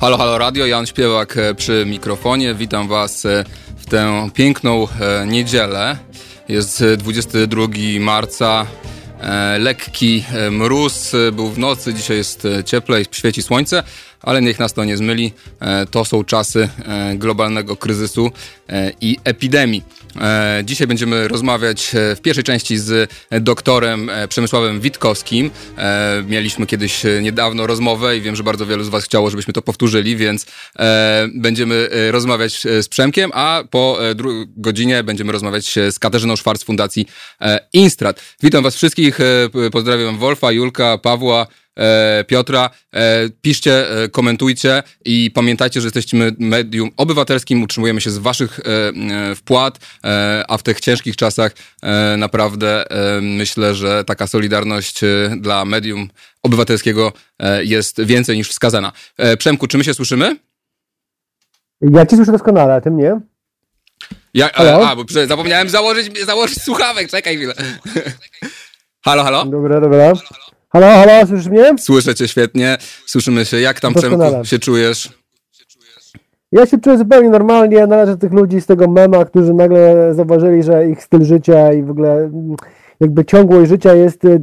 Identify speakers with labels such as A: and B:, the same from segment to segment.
A: Halo, halo radio, Jan Śpiewak e, przy mikrofonie. Witam Was e, w tę piękną e, niedzielę. Jest 22 marca. Lekki mróz był w nocy, dzisiaj jest cieplej, świeci słońce, ale niech nas to nie zmyli. To są czasy globalnego kryzysu i epidemii. E, dzisiaj będziemy rozmawiać e, w pierwszej części z doktorem e, Przemysławem Witkowskim. Mieliśmy kiedyś niedawno rozmowę i wiem, że bardzo wielu z Was chciało, żebyśmy to powtórzyli, więc będziemy rozmawiać z Przemkiem, a po godzinie będziemy rozmawiać z Katarzyną Szwarc z Fundacji Instrat. Witam Was wszystkich, pozdrawiam Wolfa, Julka, Pawła, Piotra. E, piszcie, e, komentujcie i pamiętajcie, że jesteśmy medium obywatelskim, utrzymujemy się z waszych wpłat, a w tych ciężkich czasach naprawdę myślę, że taka solidarność dla medium obywatelskiego jest więcej niż wskazana. Przemku, czy my się słyszymy?
B: Ja ci słyszę doskonale, a ty mnie?
A: Ja, a, a, bo zapomniałem założyć, założyć słuchawek, czekaj chwilę. halo, halo?
B: Dobra, dobra. Halo, halo. Halo, halo, słyszysz mnie?
A: Słyszę cię świetnie, słyszymy się. Jak tam, Przemku, się czujesz?
B: Ja się czuję zupełnie normalnie, należę do tych ludzi z tego mema, którzy nagle zauważyli, że ich styl życia i w ogóle mm, jakby ciągłość życia jest y,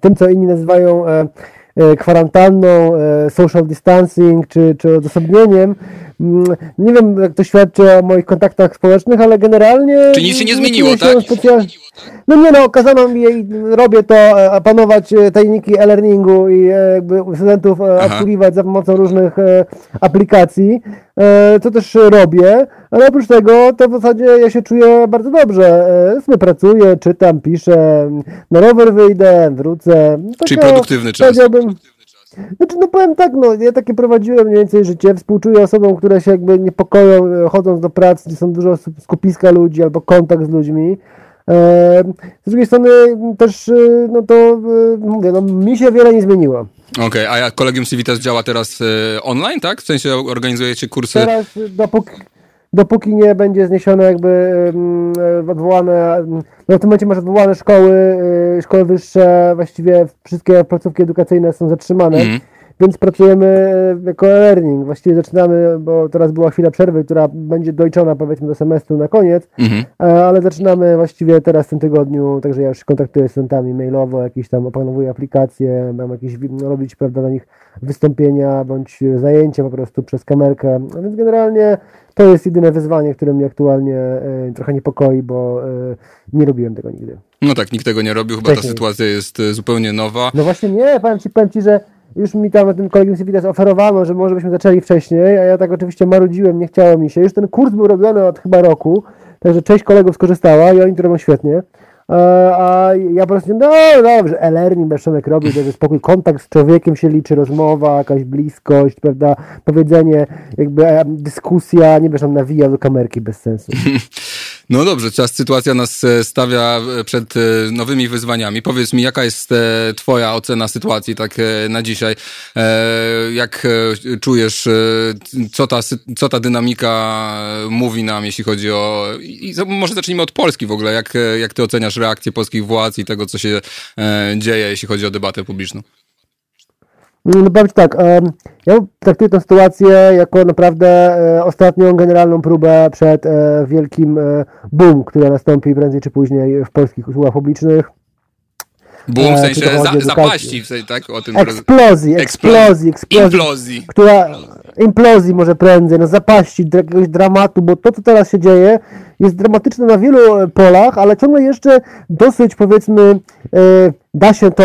B: tym, co inni nazywają e, e, kwarantanną, e, social distancing czy, czy odosobnieniem. Mm, nie wiem, jak to świadczy o moich kontaktach społecznych, ale generalnie...
A: Czy nic się nie zmieniło, tak? Specjal...
B: No nie no, kazano mi, robię to, e, panować e, tajniki e-learningu i e, jakby studentów obsługiwać za pomocą różnych aplikacji, co też robię, ale oprócz tego to w zasadzie ja się czuję bardzo dobrze. Sobie pracuję, czytam, piszę, na rower wyjdę, wrócę.
A: Czyli produktywny czas.
B: Powiedziałbym, znaczy, no powiem tak, no, ja takie prowadziłem mniej więcej życie, współczuję osobom, które się jakby niepokoją, chodząc do pracy, gdzie są dużo skupiska ludzi albo kontakt z ludźmi. Z drugiej strony też, e, no to e, mówię, no mi się wiele nie zmieniło.
A: Okej, okay, a jak Kolegium Civitas działa teraz e, online, tak? W sensie organizujecie kursy?
B: Teraz, dopóki, dopóki nie będzie zniesione jakby odwołane, no w tym momencie masz odwołane szkoły, szkoły wyższe, właściwie wszystkie placówki edukacyjne są zatrzymane. Mm więc pracujemy e, jako learning. Właściwie zaczynamy, bo teraz była chwila przerwy, która będzie dojczona powiedzmy do semestru na koniec, mhm. E, ale zaczynamy właściwie teraz w tym tygodniu, także ja już kontaktuję z studentami mailowo, jakieś tam opanowuję aplikacje, mam jakieś robić prawda, na nich wystąpienia bądź zajęcia po prostu przez kamerkę, a więc generalnie to jest jedyne wyzwanie, które mnie aktualnie e, trochę niepokoi, bo nie robiłem tego nigdy.
A: No tak, nikt tego nie robił, chyba Wcześniej. ta sytuacja jest zupełnie nowa.
B: No właśnie nie, powiem Ci, powiem ci że już mi tam tym kolegium Civitas oferowano, że może byśmy zaczęli wcześniej, a ja tak oczywiście marudziłem, nie chciało mi się. Już ten kurs był robiony od chyba roku, także część kolegów skorzystała i oni to robią świetnie. A ja po prostu, no dobrze, e-learning Beszonek robi, że spokój, kontakt z człowiekiem się liczy, rozmowa, jakaś bliskość, prawda, powiedzenie, jakby dyskusja, nie wiesz, on nawija do kamerki bez sensu.
A: No dobrze, czas sytuacja nas e, stawia e, przed e, nowymi wyzwaniami. Powiedz mi, jaka jest twoja ocena sytuacji tak na dzisiaj? Jak czujesz, co ta, co ta dynamika mówi nam, jeśli chodzi o... I może zacznijmy od Polski w ogóle. Jak, jak ty oceniasz reakcję polskich władz i tego, co się dzieje, jeśli chodzi o debatę publiczną?
B: No powiem tak, ja traktuję tę sytuację jako naprawdę e, ostatnią generalną próbę przed e, wielkim e, boom, który nastąpi prędzej czy później w polskich usługach publicznych.
A: Boom w sensie za, zapaści, w sensie, tak?
B: O tym eksplozji, eksplozji, eksplozji, implozji. Która, implozji może prędzej, no zapaści, jakiegoś dramatu, bo to, co teraz się dzieje, jest dramatyczne na wielu polach, ale ciągle jeszcze dosyć, powiedzmy, da się to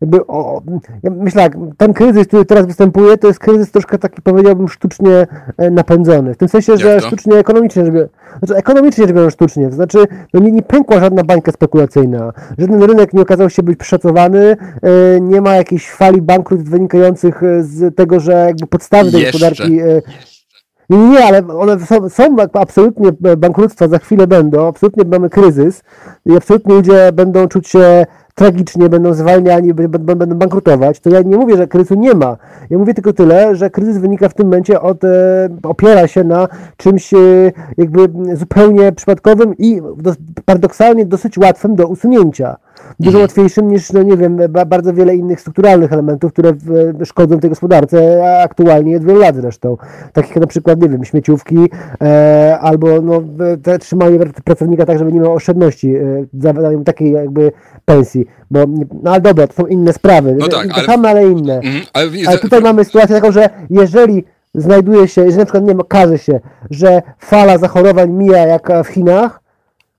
B: jakby, o, ja myślę tak, ten kryzys, który teraz występuje, to jest kryzys troszkę taki, powiedziałbym, sztucznie e, napędzony. W tym sensie, że sztucznie ekonomicznie, żeby, znaczy ekonomicznie rzecz biorąc sztucznie, to znaczy no nie, nie pękła żadna bańka spekulacyjna, żaden rynek nie okazał się być przeszacowany, e, nie ma jakiejś fali bankructw wynikających e, z tego, że jakby podstawy tej gospodarki nie, nie, ale one są, są absolutnie bankructwa, za chwilę będą, absolutnie mamy kryzys i absolutnie ludzie będą czuć się tragicznie, będą zwalniani, będą bankrutować, to ja nie mówię, że kryzysu nie ma. Ja mówię tylko tyle, że kryzys wynika w tym momencie od, e, opiera się na czymś e, jakby zupełnie przypadkowym i do, paradoksalnie dosyć łatwym do usunięcia. Dużo mhm. łatwiejszym niż, no nie wiem, bardzo wiele innych strukturalnych elementów, które szkodzą tej gospodarce aktualnie od wielu lat zresztą. Takich jak na przykład, nie wiem, śmieciówki e, albo no, te, trzymanie pracownika tak, żeby nie miał oszczędności e, za takiej jakby pensji. Bo, no ale dobra, to są inne sprawy. No tak, ale... same, ale inne. Mhm, ale... ale tutaj mamy sytuację taką, że jeżeli znajduje się, jeżeli na przykład nie wiem, okaże się, że fala zachorowań mija jak w Chinach,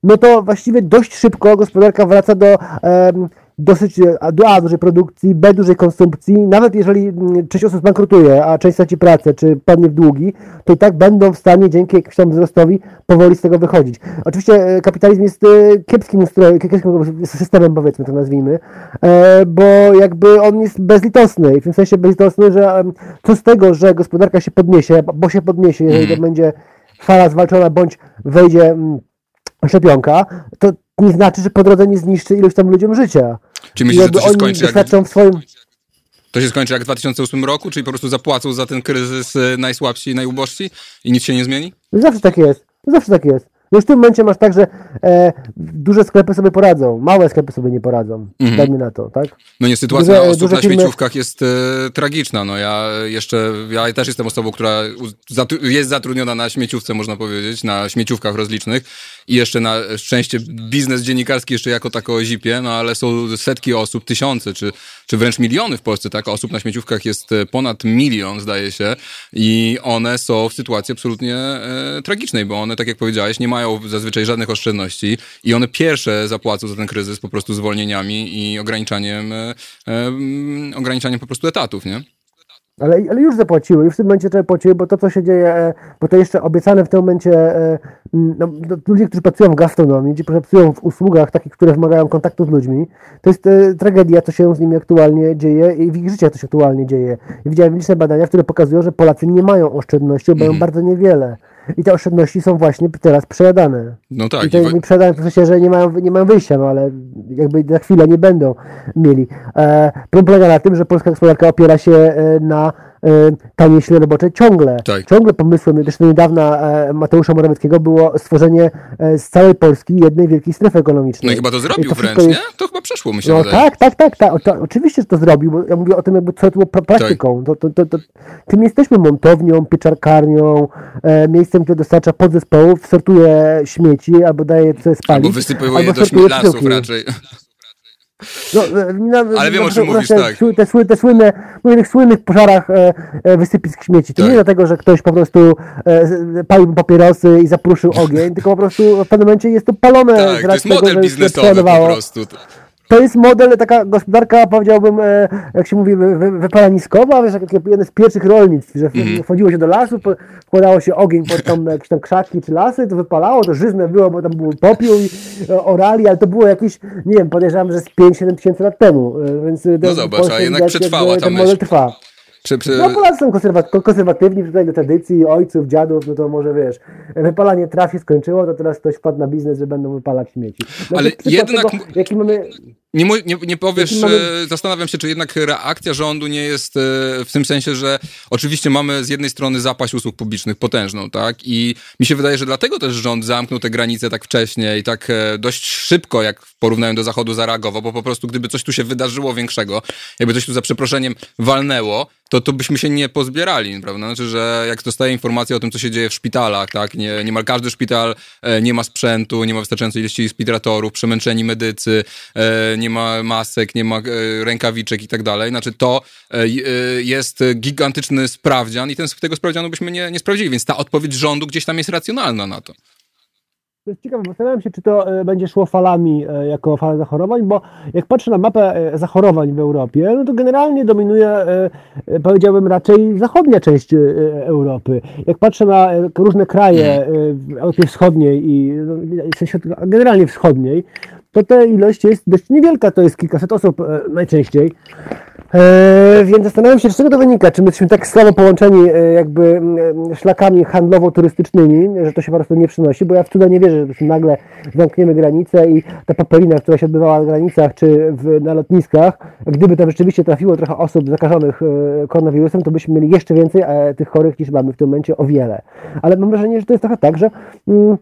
B: no to właściwie dość szybko gospodarka wraca do um, dosyć do A dużej produkcji, B dużej konsumpcji, nawet jeżeli mm, część osób bankrutuje, a część straci pracę, czy padnie w długi, to i tak będą w stanie dzięki jakiemuś tam wzrostowi powoli z tego wychodzić. Oczywiście e, kapitalizm jest e, kiepskim ustrojem, kiepskim systemem powiedzmy to nazwijmy, e, bo jakby on jest bezlitosny i w tym sensie bezlitosny, że co z tego, że gospodarka się podniesie, bo się podniesie, jeżeli to mhm. będzie fala zwalczona, bądź wejdzie mm, szczepionka, to nie znaczy, że po drodze nie zniszczy iluś tam ludziom życia.
A: Czy myślisz, że to się skończy jak... w swoim... To się skończy jak w 2008 roku, czyli po prostu zapłacą za ten kryzys e, najsłabsi i najubożsi i nic się nie zmieni?
B: Zawsze tak jest. Zawsze tak jest. No już w tym momencie masz tak, że e, duże sklepy sobie poradzą, małe sklepy sobie nie poradzą. Mhm. Dajmy na to, tak?
A: No nie, sytuacja duże, osób na śmieciówkach jest e, tragiczna. No ja jeszcze, ja też jestem osobą, która jest zatrudniona na śmieciówce, można powiedzieć, na śmieciówkach rozlicznych i jeszcze na szczęście biznes dziennikarski jeszcze jako tako zipie, no ale są setki osób, tysiące, czy, czy wręcz miliony w Polsce, tak? Osób na śmieciówkach jest e, ponad milion, zdaje się, i one są w sytuacji absolutnie e, tragicznej, bo one, tak jak powiedziałeś, nie mają zazwyczaj żadnych oszczędności i one pierwsze zapłacą za ten kryzys po prostu zwolnieniami i ograniczaniem, e, e, ograniczaniem po prostu etatów, nie?
B: Ale, ale już zapłaciły, już w tym momencie trzeba płaciły, bo to, co się dzieje, e, bo to jeszcze obiecane w tym momencie e, no, no, ludzie, którzy pracują w gastronomii, którzy pracują w usługach takich, które wymagają kontaktu z ludźmi, to jest e, tragedia, co się z nimi aktualnie dzieje i w ich życiach, co się aktualnie dzieje. I widziałem liczne badania, które pokazują, że Polacy nie mają oszczędności, bo mają mm. bardzo niewiele i te oszczędności są właśnie teraz przejadane.
A: No tak.
B: I to i... przejadane w sensie, że nie mają, nie mają wyjścia, no ale jakby za chwilę nie będą mieli. E, problem polega na tym, że polska gospodarka opiera się e, na e, taniej sile roboczej ciągle. Tak. Ciągle pomysłem, też niedawna e, Mateusza Morawieckiego było stworzenie z całej Polski jednej wielkiej strefy ekonomicznej.
A: No i chyba to zrobił to wręcz, jest... nie? To chyba przeszło, się
B: no. Tak, tak, tak, tak. To, oczywiście, że to zrobił, bo ja mówię o tym jakby co było praktyką. Tak. To, to, to, to, tym jesteśmy montownią, pieczarkarnią, e, miejscem który dostarcza podzespołów, sortuje śmieci albo daje co spalić.
A: Albo wysypuje je do lasów raczej.
B: No, e,
A: na, Ale wiem, o czym mówisz, tak.
B: Te, te, te słynne, mówię tych słynnych pożarach e, e, wysypisk śmieci. To tak. nie dlatego, że ktoś po prostu e, palił papierosy i zapruszył ogień, tylko po prostu w pewnym momencie jest to palone
A: tak, z racji to jest model tego, biznesowy po prostu
B: to jest model, taka gospodarka, powiedziałbym, e, jak się mówi, wypalaniskowa, wiesz, jak jeden z pierwszych rolnictw, że mm. wchodziło się do lasu, wkładało się ogień pod tam jakieś tam krzaki czy lasy, to wypalało, to żyzne było, bo tam był popiół i e, orali, ale to było jakieś, nie wiem, podejrzewam, że z 5-7 tysięcy lat temu, e, więc...
A: No zobacz, a jednak przetrwała ta
B: myśl. trwa. Przy, przy... No Polacy są konserwatywni tutaj do tradycji ojców, dziadów, no to może wiesz, wypalanie traw się skończyło, to teraz ktoś wpadł na biznes, że będą wypalać śmieci.
A: No, Ale jednak... Tego, jaki mamy... Nie, nie, nie powiesz, mamy... zastanawiam się, czy jednak reakcja rządu nie jest e, w tym sensie, że oczywiście mamy z jednej strony zapaść usług publicznych potężną, tak? I mi się wydaje, że dlatego też rząd zamknął te granice tak wcześnie i tak e, dość szybko, jak porównując do Zachodu, zareagował, bo po prostu gdyby coś tu się wydarzyło większego, jakby coś tu za przeproszeniem walnęło, to, to byśmy się nie pozbierali, prawda? Znaczy, że jak dostaje informacje o tym, co się dzieje w szpitalach, tak? Nie, niemal każdy szpital e, nie ma sprzętu, nie ma wystarczającej ilości respiratorów, przemęczeni medycy, nie ma masek, nie ma e, rękawiczek i tak dalej. Znaczy to e, e, jest gigantyczny sprawdzian i ten, tego sprawdzianu byśmy nie, nie sprawdzili, więc ta odpowiedź rządu gdzieś tam jest racjonalna na to.
B: To jest ciekawe, zastanawiam się, czy to będzie szło falami jako fala zachorowań, bo jak patrzę na mapę zachorowań w Europie, no to generalnie dominuje, powiedziałbym, raczej zachodnia część Europy. Jak patrzę na różne kraje w Europie Wschodniej i no, generalnie wschodniej, to ta ilość jest dość niewielka, to jest kilkaset osób e, najczęściej. E, więc zastanawiam się, z czego to wynika. Czy my jesteśmy tak słabo połączeni e, jakby szlakami handlowo-turystycznymi, że to się po prostu nie przynosi, bo ja w cuda nie wierzę, że nagle zamkniemy granicę i ta papelina, która się odbywała na granicach czy w, na lotniskach, gdyby tam rzeczywiście trafiło trochę osób zakażonych koronawirusem, to byśmy mieli jeszcze więcej tych chorych niż mamy w tym momencie o wiele. Ale mam wrażenie, że to jest trochę tak, że mm,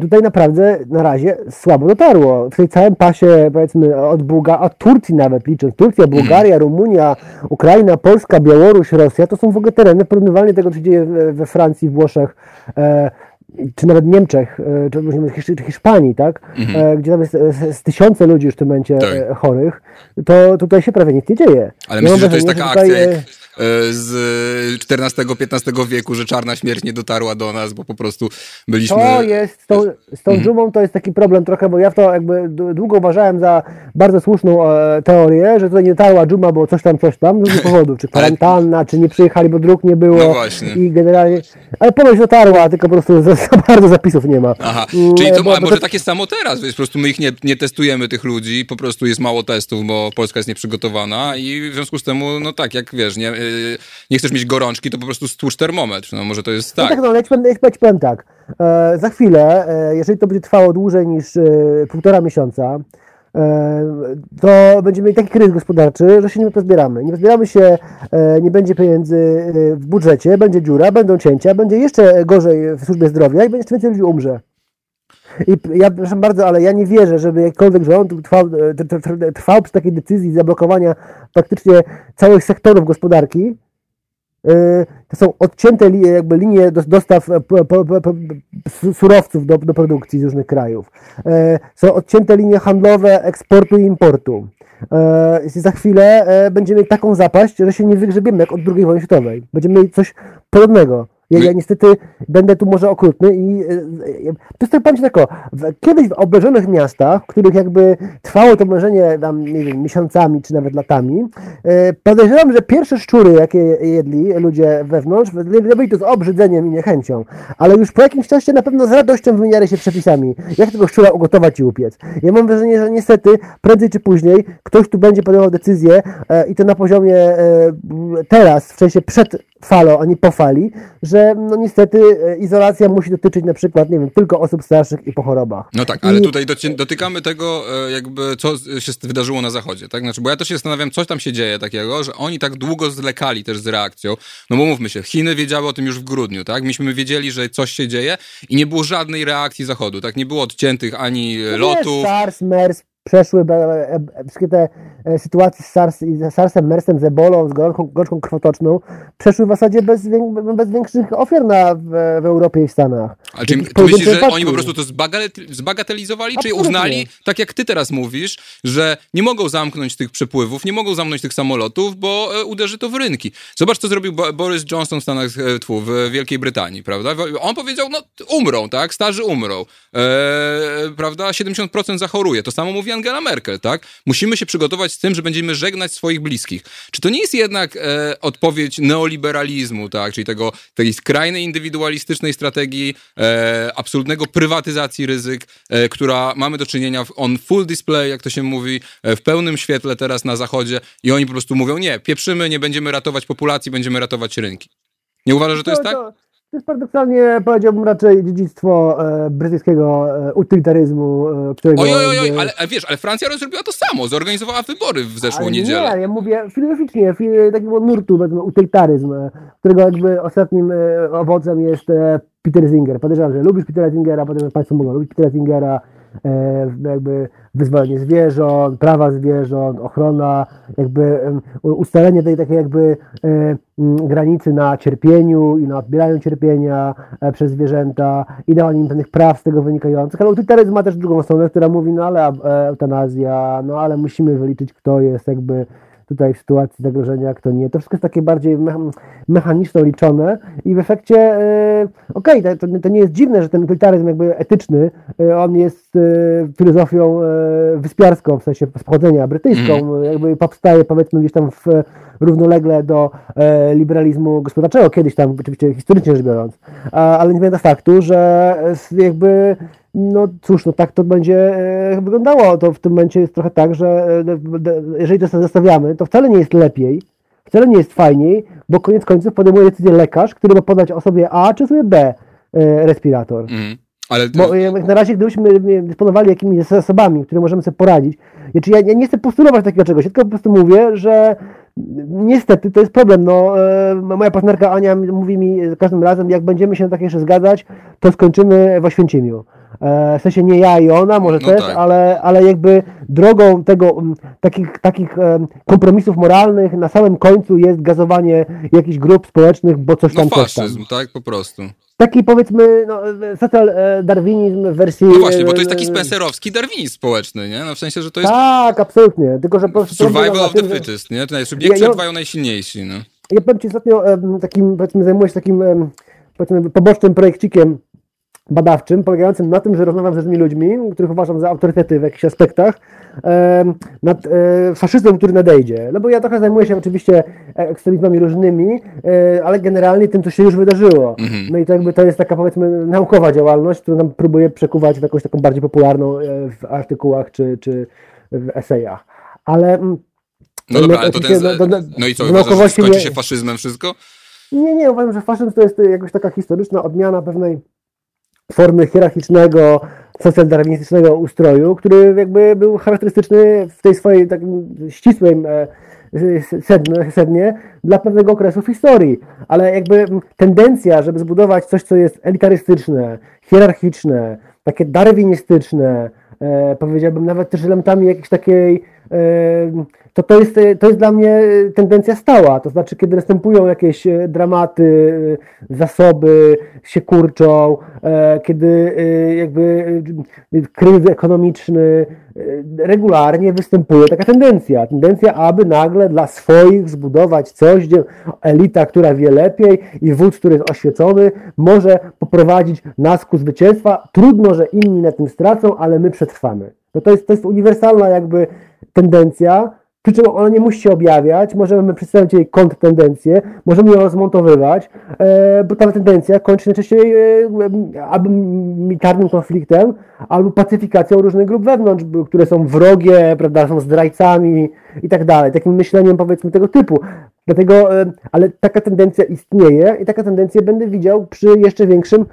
B: tutaj naprawdę na razie słabo dotarło. W tej całym pasie, powiedzmy, od, Bułga od Turcji nawet licząc, Turcja, Bułgaria, Rumunia, Ukraina, Polska, Białoruś, Rosja, to są w ogóle tereny porównywalnie tego, co się dzieje we Francji, Włoszech, e, czy nawet Niemczech, e, czy, Hiszpanii, tak? Mhm. E, gdzie tam jest z tysiące ludzi już w tym momencie tak. chorych, to tutaj się prawie nic nie dzieje.
A: Ale ja myślę, że to jest taka akcja jak E, z XIV-XV wieku, że czarna śmierć nie dotarła do nas, bo po prostu byliśmy...
B: To jest, z tą, z tą mhm. dżumą to jest taki problem trochę, bo ja w to jakby długo uważałem za bardzo słuszną e, teorię, że tutaj nie dotarła dżuma, bo coś tam, coś tam, z różnych powodów, czy kwarantanna, Ale... czy nie przyjechali, bo dróg nie było.
A: No właśnie.
B: I generalnie, ale ponoć dotarła, tylko po prostu za, za bardzo zapisów nie ma.
A: Aha, mm, czyli to, bo, może to... takie samo teraz, więc po prostu my ich nie, nie testujemy, tych ludzi, po prostu jest mało testów, bo Polska jest nieprzygotowana i w związku z tym, no tak, jak wiesz, nie, nie chcesz mieć gorączki, to po prostu stłucz termometr. No może to jest tak.
B: No tak, no ale ja ci powiem, tak. E, za chwilę, e, jeżeli to będzie trwało dłużej niż e, półtora miesiąca, e, to będziemy mieli taki kryzys gospodarczy, że się nie pozbieramy. Nie pozbieramy się, e, nie będzie pieniędzy e, w budżecie, będzie dziura, będą cięcia, będzie jeszcze gorzej w służbie zdrowia i będzie jeszcze więcej ludzi umrze. I ja przepraszam bardzo, ale ja nie wierzę, żeby jakkolwiek rząd trwał, trwał przy takiej decyzji zablokowania praktycznie całych sektorów gospodarki. Y, to są odcięte jakby linie dostaw e, surowców do, do produkcji z różnych krajów. E, są odcięte linie handlowe eksportu i importu. E, za chwilę będziemy mieli taką zapaść, że się nie wygrzebiemy jak od II wojny światowej. Będziemy mieli coś podobnego. Ja, ja niestety będę tu może okrutny i e, e, to jest tak tak, kiedyś w obrażonych miastach, w których jakby trwało to mężenie tam, nie wiem, miesiącami czy nawet latami, e, podejrzewam, że pierwsze szczury, jakie jedli ludzie wewnątrz, byli to z obrzydzeniem i niechęcią, ale już po jakimś czasie na pewno z radością wymieniali się przepisami, jak tego szczura ugotować i upiec. Ja mam wrażenie, że niestety prędzej czy później ktoś tu będzie podejmował decyzję i to na poziomie teraz, w sensie przed falą, a nie po fali, że no niestety e, izolacja musi dotyczyć na przykład, nie wiem, tylko osób starszych i po chorobach.
A: No tak, ale I... tutaj dotykamy tego e, jakby, co się wydarzyło na zachodzie, tak? Znaczy, bo ja też się zastanawiam, coś tam się dzieje takiego, że oni tak długo zlekali też z reakcją, no bo mówmy się, Chiny wiedziały o tym już w grudniu, tak? Myśmy wiedzieli, że coś się dzieje i nie było żadnej reakcji Zachodu, tak? Nie było odciętych ani no lotów.
B: SARS, MERS, przeszły e, wszystkie te e, sytuacje z, SARS, z SARSem, MERSem, z ebolą, z gorączką, gorączką krwotoczną, przeszły w zasadzie bez, bez większych ofiar na, w, w Europie i w Stanach.
A: Ale czy ty myślisz, że oni po prostu to zbagatelizowali, czy uznali, tak jak ty teraz mówisz, że nie mogą zamknąć tych przepływów, nie mogą zamknąć tych samolotów, bo e, uderzy to w rynki. Zobacz, co zrobił Boris Johnson w Stanach, tfu, w Wielkiej Brytanii, prawda? On powiedział, no umrą, tak? Starzy umrą. Eee, prawda? 70% zachoruje. To samo mówi Angela Merkel, tak? Musimy się przygotować z tym, że będziemy żegnać swoich bliskich. Czy to nie jest jednak e, odpowiedź neoliberalizmu, tak? Czyli tego, tej skrajnej indywidualistycznej strategii e, absolutnego prywatyzacji ryzyk, e, która mamy do czynienia w, on full display, jak to się mówi, e, w pełnym świetle teraz na zachodzie i oni po prostu mówią, nie, pieprzymy, nie będziemy ratować populacji, będziemy ratować rynki. Nie uważasz, że to jest tak?
B: To jest paradoksalnie, powiedziałbym raczej dziedzictwo e, brytyjskiego e, utylitaryzmu, e, którego...
A: Oj, oj, oj, ale wiesz, ale Francja zrobiła to samo, zorganizowała wybory w zeszłą ale niedzielę.
B: Nie, ja mówię filozoficznie, takiego nurtu, powiedzmy, utylitaryzm, e, którego jakby ostatnim e, owocem jest e, Peter Singer. Podejrzewam, że lubisz Petera Singera, potem Państwo mogą lubić Petera Singera, E, jakby wyzwolenie zwierząt, prawa zwierząt, ochrona, jakby ustalenie tej takiej jakby e, granicy na cierpieniu i na odbieraniu cierpienia e, przez zwierzęta i dawanie im pewnych praw z tego wynikających, ale utylitarzyzm ma też drugą stronę, która mówi, no ale eutanazja, no ale musimy wyliczyć, kto jest jakby tutaj w sytuacji zagrożenia, kto nie. To wszystko jest takie bardziej mechaniczno liczone i w efekcie, e, okej, okay, to, to, nie jest dziwne, że ten utilitaryzm jakby etyczny, e, on jest e, filozofią wyspiarską, w sensie z pochodzenia brytyjską, mm. jakby powstaje powiedzmy gdzieś tam w, równolegle do liberalizmu gospodarczego, kiedyś tam oczywiście historycznie rzecz biorąc, ale nie zmienia faktu, że jakby no cóż, no tak to będzie e, wyglądało. To w tym momencie jest trochę tak, że e, jeżeli to sobie zostawiamy, to wcale nie jest lepiej, wcale nie jest fajniej, bo koniec końców podejmuje decyzję lekarz, który ma podać osobie A czy sobie B e, respirator. Mm. Ale. Bo jak na razie, gdybyśmy dysponowali jakimiś zasobami, które możemy sobie poradzić, znaczy ja, ja nie chcę postulować takiego czegoś, tylko po prostu mówię, że niestety to jest problem. No, moja partnerka Ania mówi mi za każdym razem, jak będziemy się na takie jeszcze zgadzać, to skończymy w Oświęcimiu. E, w sensie nie ja i ona, może no też, tak. ale, ale jakby drogą tego, takich, takich kompromisów moralnych na samym końcu jest gazowanie jakichś grup społecznych, bo coś tam
A: no, faszyzm, tak, po prostu.
B: Taki powiedzmy no, e, darwinizm w wersji... No
A: właśnie, bo to jest taki spencerowski darwinizm społeczny, nie? No w sensie, że to jest...
B: Tak, absolutnie. Tylko, że
A: po Survival of the fittest, nie? To najszybciej przetrwają najsilniejsi, no.
B: Ja powiem Ci ostatnio takim, powiedzmy, zajmuję się takim powiedzmy, pobocznym projekcikiem badawczym, polegającym na tym, że rozmawiam z różnymi ludźmi, których uważam za autorytety w jakichś aspektach, nad e, faszyzmem, który nadejdzie. No bo ja trochę zajmuję się oczywiście ekstremizmami różnymi, e, ale generalnie tym, co się już wydarzyło. Mhm. No i to jakby to jest taka powiedzmy naukowa działalność, którą nam próbuję przekuwać w jakąś taką bardziej popularną e, w artykułach czy, czy w esejach. Ale
A: mm, no dobra, ale to ten, no, no, no i co, uważasz, że skończy się faszyzmem wszystko?
B: Nie, nie, uważam, że faszyzm to jest jakoś taka historyczna odmiana pewnej formy hierarchicznego, socjaldarwinistycznego ustroju, który jakby był charakterystyczny w tej swojej takim ścisłej e, sednie, dla pewnego okresu w historii. Ale jakby tendencja, żeby zbudować coś, co jest elitarystyczne, hierarchiczne, takie darwinistyczne, e, powiedziałbym nawet też elementami jakiejś takiej e, to to jest, to jest dla mnie tendencja stała. To znaczy, kiedy następują jakieś e, dramaty, e, zasoby się kurczą, e, kiedy jakby kryzys ekonomiczny regularnie występuje taka tendencja. Tendencja, aby nagle dla swoich zbudować coś, gdzie elita, która wie lepiej i wódz, który jest oświecony, może poprowadzić nas ku zwycięstwa. Trudno, że inni na tym stracą, ale my przetrwamy. No to, jest, to jest uniwersalna jakby tendencja, przy czym ona nie musi się objawiać, możemy przedstawić jej kontrtendencję, możemy ją rozmontowywać, e, bo ta tendencja kończy się najczęściej e, albo militarnym konfliktem, albo pacyfikacją różnych grup wewnątrz, które są wrogie, prawda, są zdrajcami i tak dalej, takim myśleniem powiedzmy tego typu. Dlatego, e, ale taka tendencja istnieje i taka tendencję będę widział przy jeszcze większym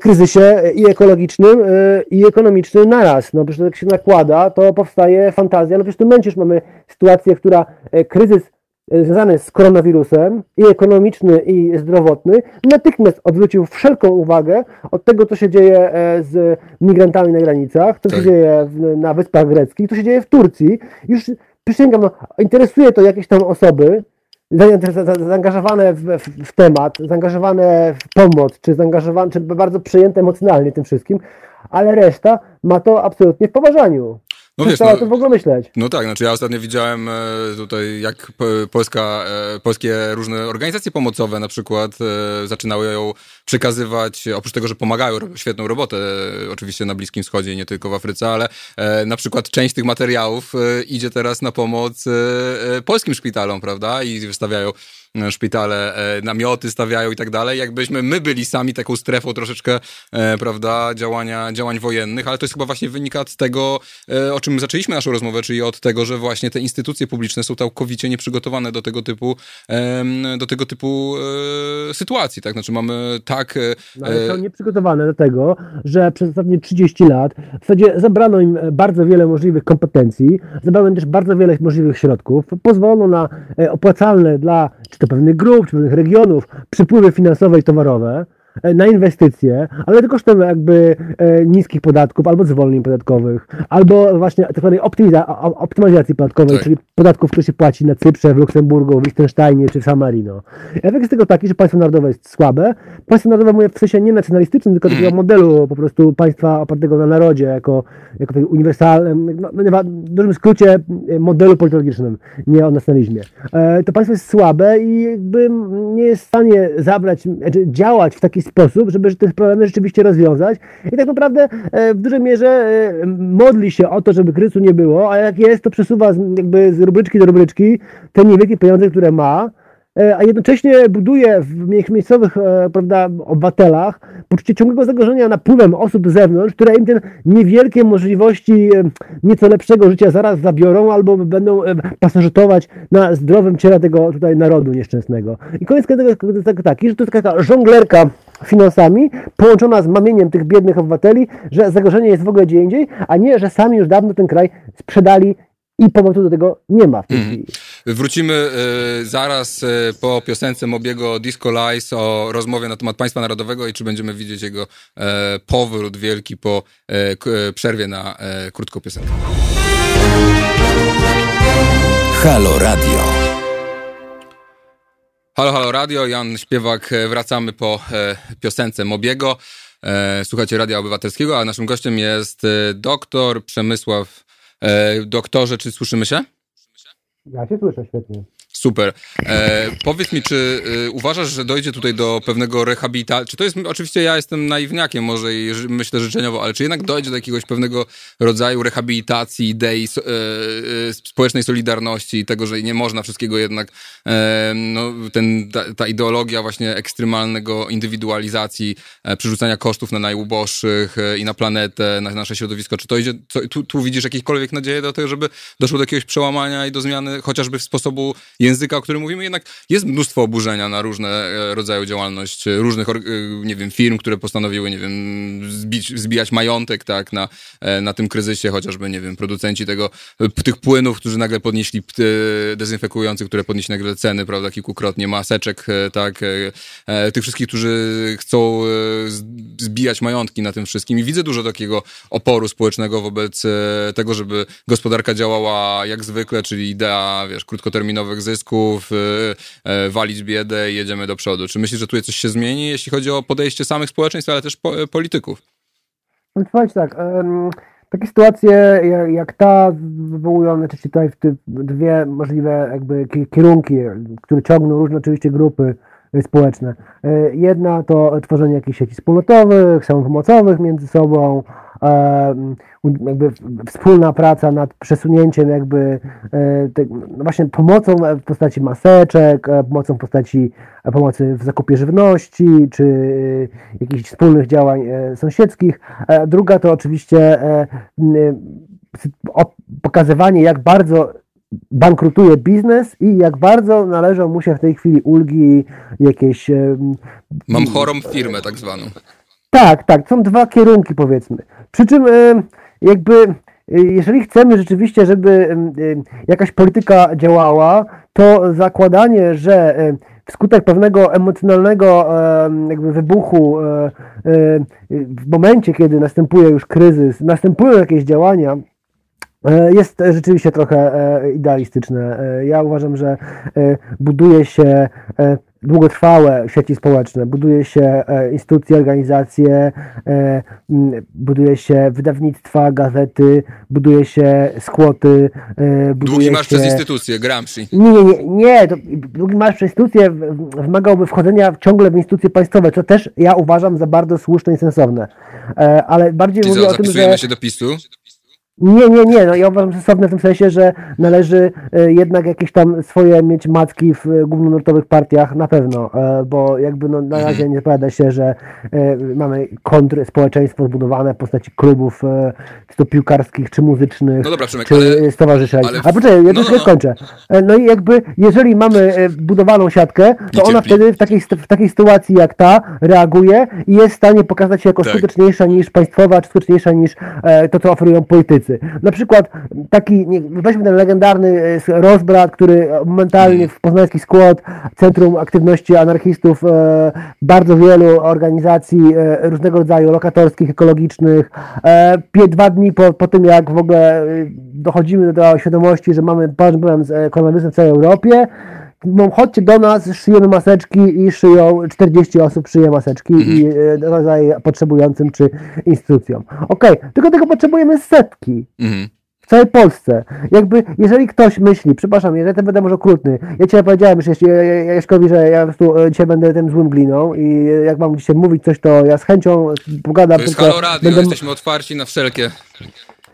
B: kryzysie i ekologicznym, e, i ekonomicznym naraz. No przecież jak się nakłada, to powstaje fantazja. No przecież w tym momencie już mamy sytuację, która e, kryzys e, związany z koronawirusem i ekonomiczny, i zdrowotny, natychmiast odwrócił wszelką uwagę od tego, co się dzieje z migrantami na granicach, co tak. się dzieje na Wyspach Greckich, co się dzieje w Turcji. Już przysięgam, no, interesuje to jakieś tam osoby, zaangażowane w, w, w, temat, zaangażowane w pomoc, czy zaangażowane, czy bardzo przejęte emocjonalnie tym wszystkim, ale reszta ma to absolutnie w poważaniu. No wiesz, no, to w ogóle myśleć.
A: No tak, znaczy ja ostatnio widziałem e, tutaj, jak Polska, e, polskie różne organizacje pomocowe na przykład e, zaczynały ją przekazywać, oprócz tego, że pomagają, robią świetną robotę oczywiście na Bliskim Wschodzie i nie tylko w Afryce, ale na przykład część tych materiałów idzie teraz na pomoc polskim szpitalom, prawda? I wystawiają szpitale, e, namioty stawiają i tak dalej, jakbyśmy my byli sami taką strefą troszeczkę, e, prawda, działania, działań wojennych, ale to jest chyba właśnie wynika z tego, o czym zaczęliśmy naszą rozmowę, czyli od tego, że właśnie te instytucje publiczne są całkowicie nieprzygotowane do tego typu, do tego typu sytuacji, tak? Znaczy mamy tak...
B: No, ale są nieprzygotowane do tego, że przez ostatnie 30 lat w zasadzie zabrano im bardzo wiele możliwych kompetencji, zabrano im też bardzo wiele możliwych środków, pozwolono na opłacalne dla czy to pewnych grup, czy pewnych regionów, przypływy finansowe i towarowe, na inwestycje, ale to kosztem jakby e, niskich podatków albo zwolnień podatkowych, albo właśnie tak zwanej optymalizacji podatkowej, tak. czyli podatków, które się płaci na Cyprze, w Luksemburgu, w Liechtensteinie czy w San Marino. Efekt jest tego taki, że państwo narodowe jest słabe. Państwo narodowe mówię w sensie nie nacjonalistycznym, tylko takiego mm. modelu po prostu państwa opartego na narodzie, jako, jako uniwersalnym, no, no w dużym skrócie modelu politologicznym, nie o nacjonalizmie. E, to państwo jest słabe i jakby nie jest w stanie zabrać, znaczy działać w taki sposób, żeby te problemy rzeczywiście rozwiązać. I tak naprawdę e, w dużej mierze e, modli się o to, żeby kryzysu nie było, a jak jest, to przesuwa jakby z rubryczki do rubryczki te niewielkie pieniądze, które ma, E, a jednocześnie buduje w miejscowych prawda, obywatelach poczucie ciągłego zagrożenia napływem osób z zewnątrz, które im te niewielkie możliwości nieco lepszego życia zaraz zabiorą albo będą pasożytować na zdrowym ciele tego tutaj narodu nieszczęsnego. I koniec tego jest taki, że to jest taka żonglerka finansami połączona z mamieniem tych biednych obywateli, że zagrożenie jest w ogóle gdzie indziej, a nie, że sami już dawno ten kraj sprzedali I powrotu do tego nie ma w tej mm. chwili.
A: Wrócimy y, zaraz y, po piosence Mobiego Disco Lies o rozmowie na temat państwa narodowego i czy będziemy widzieć jego y, powrót wielki po przerwie na krótką piosenkę. Halo Radio. Halo, halo radio, Jan Śpiewak, wracamy po piosence Mobiego. Słuchajcie Radia Obywatelskiego, a naszym gościem jest doktor Przemysław Doktorze, czy słyszymy się?
B: Ja cię słyszę świetnie.
A: Super. E, powiedz mi, czy y, uważasz, że dojdzie tutaj do pewnego rehabilitacji? Czy to jest, oczywiście ja jestem naiwniakiem może i myślę życzeniowo, ale czy jednak dojdzie do jakiegoś pewnego rodzaju rehabilitacji, idei so, e, e, społecznej solidarności i tego, że nie można wszystkiego jednak, e, no, ten, ta, ta, ideologia właśnie ekstremalnego indywidualizacji, e, przerzucania kosztów na najuboższych e, i na planetę, na nasze środowisko, czy to idzie, co, tu, tu widzisz jakiekolwiek nadzieję do tego, żeby doszło do jakiegoś przełamania i do zmiany chociażby w sposobu języka, o którym mówimy, jednak jest mnóstwo oburzenia na różne e, rodzaje działalność e, różnych, e, nie wiem, firm, które postanowiły, nie wiem, zbić, zbijać majątek, tak, na, na tym kryzysie, chociażby, nie wiem, producenci tego, tych płynów, którzy nagle podnieśli, dezynfekujących, które podnieśli nagle ceny, prawda, kilkukrotnie, maseczek, tak, tych wszystkich, którzy chcą zbijać majątki na tym wszystkim. I widzę dużo takiego oporu społecznego wobec tego, żeby gospodarka działała jak zwykle, czyli idea, wiesz, krótkoterminowych zysków, zysków, y, y, walić biedę i jedziemy do przodu. Czy myślisz, że tutaj coś się zmieni, jeśli chodzi o podejście samych społeczeństw, ale też polityków?
B: Słuchajcie tak, takie sytuacje jak ta wywołują oczywiście tutaj dwie możliwe jakby kierunki, które ciągną różne oczywiście grupy społeczne. E, jedna to tworzenie jakichś sieci wspólnotowych, samopomocowych między sobą, jakby wspólna praca nad przesunięciem jakby e, no właśnie pomocą w postaci maseczek, e, pomocą w postaci pomocy w zakupie żywności, czy jakichś wspólnych działań sąsiedzkich. Druga to oczywiście pokazywanie, jak bardzo bankrutuje biznes i jak bardzo należą mu się w tej chwili ulgi jakieś...
A: Mam chorą firmę tak zwaną.
B: Tak, tak, są dwa kierunki powiedzmy. Przy czym jakby jeżeli chcemy rzeczywiście, żeby jakaś polityka działała, to zakładanie, że wskutek pewnego emocjonalnego jakby wybuchu w momencie, kiedy następuje już kryzys, następują jakieś działania, E, jest rzeczywiście trochę e, idealistyczne. E, ja uważam, że buduje się długotrwałe sieci społeczne, buduje się instytucje, organizacje, buduje się wydawnictwa, gazety, buduje się skłoty.
A: Długi marsz się... przez instytucje, Gramsci.
B: Nie, nie, nie, nie. To długi marsz przez instytucje wymagałby wchodzenia ciągle w instytucje państwowe, co też ja uważam za bardzo słuszne i sensowne. Ale bardziej
A: Czyli mówię co, o tym, że... się do PiSu?
B: Nie, nie, nie. No ja uważam sensowne w tym sensie, że należy e, jednak jakieś tam swoje mieć macki w e, głównonurtowych partiach na pewno, e, bo jakby no, na razie mhm. nie zapowiada się, że mamy kontry społeczeństwo zbudowane w postaci klubów czy to piłkarskich, czy muzycznych, no dobra, Przemek, czy ale, stowarzyszeń. Ale... A poczekaj, ja no, no, no. skończę. No i jakby jeżeli mamy budowaną siatkę, to ona wtedy w takiej, w takiej sytuacji jak ta reaguje i jest w stanie pokazać się jako tak. skuteczniejsza niż państwowa, czy skuteczniejsza niż to, co oferują politycy. Na przykład taki, weźmy ten legendarny e, rozbrat, który momentalnie w poznański skład Centrum Aktywności Anarchistów e, bardzo wielu organizacji e, różnego rodzaju lokatorskich, ekologicznych. Dwa dni po, po tym, jak w ogóle dochodzimy do świadomości, że mamy problem z koronawirusem w całej Europie, no, chodźcie do nas, szyjemy maseczki i szyją 40 osób szyje maseczki mm i rozdaje potrzebującym czy instytucjom. Okej, okay, tylko tego potrzebujemy setki. Mm -hmm. W całej Polsce. Jakby, jeżeli ktoś myśli, przepraszam, jeżeli to będę może okrutny, ja Ci powiedziałem już Jaśkowi, że ja po prostu e, dzisiaj będę tym złym gliną i jak mam dzisiaj mówić coś, to ja z chęcią pogadam.
A: To jest tylko Halo Radio, będę... jesteśmy otwarci na wszelkie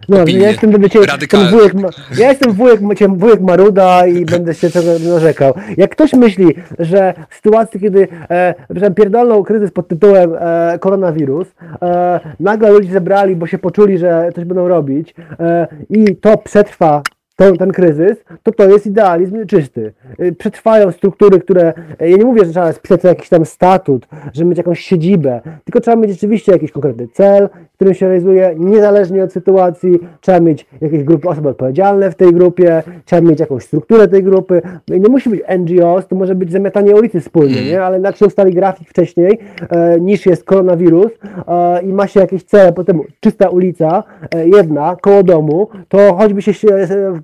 B: no, ja jestem, wiecie, ten wujek, ja jestem wujek, wujek Maruda i będę się tego narzekał. Jak ktoś myśli, że w sytuacji, kiedy e, pierdolną kryzys pod tytułem e, koronawirus, e, nagle ludzie zebrali, bo się poczuli, że coś będą robić e, i to przetrwa ten, ten kryzys, to to jest idealizm czysty. Y, przetrwają struktury, które, y, ja nie mówię, że trzeba spisać jakiś tam statut, żeby mieć jakąś siedzibę, tylko trzeba mieć rzeczywiście jakiś konkretny cel, którym się realizuje niezależnie od sytuacji, trzeba mieć jakieś grupy osób odpowiedzialne w tej grupie, trzeba mieć jakąś strukturę tej grupy. No nie musi być NGOs, to może być zamiatanie ulicy wspólnie, mm. nie? ale się ustali grafik wcześniej, e, niż jest koronawirus e, i ma się jakieś cele, potem czysta ulica, e, jedna, koło domu, to choćby się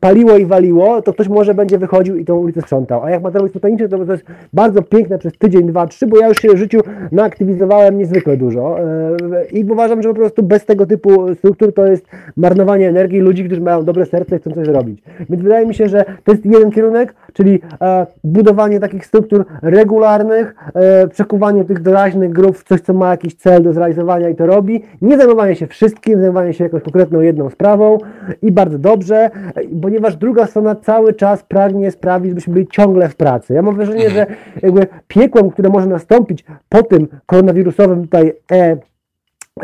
B: paliło i waliło, to ktoś może będzie wychodził i tą ulicę sprzątał. A jak materiał spontaniczny, to to jest bardzo piękne przez tydzień, dwa, trzy, bo ja już się w życiu naaktywizowałem niezwykle dużo e, i uważam, że po prostu bez tego typu struktur to jest marnowanie energii ludzi, którzy mają dobre serce i chcą coś zrobić. Więc wydaje mi się, że to jest jeden kierunek, czyli e, budowanie takich struktur regularnych, e, przekuwanie tych doraźnych grup w coś, co ma jakiś cel do zrealizowania i to robi. Nie zajmowanie się wszystkim, zajmowanie się jakąś konkretną jedną sprawą i bardzo dobrze, ponieważ druga strona cały czas pragnie sprawić, żebyśmy byli ciągle w pracy. Ja mam wrażenie, mhm. że jakby piekłem, które może nastąpić po tym koronawirusowym tutaj e,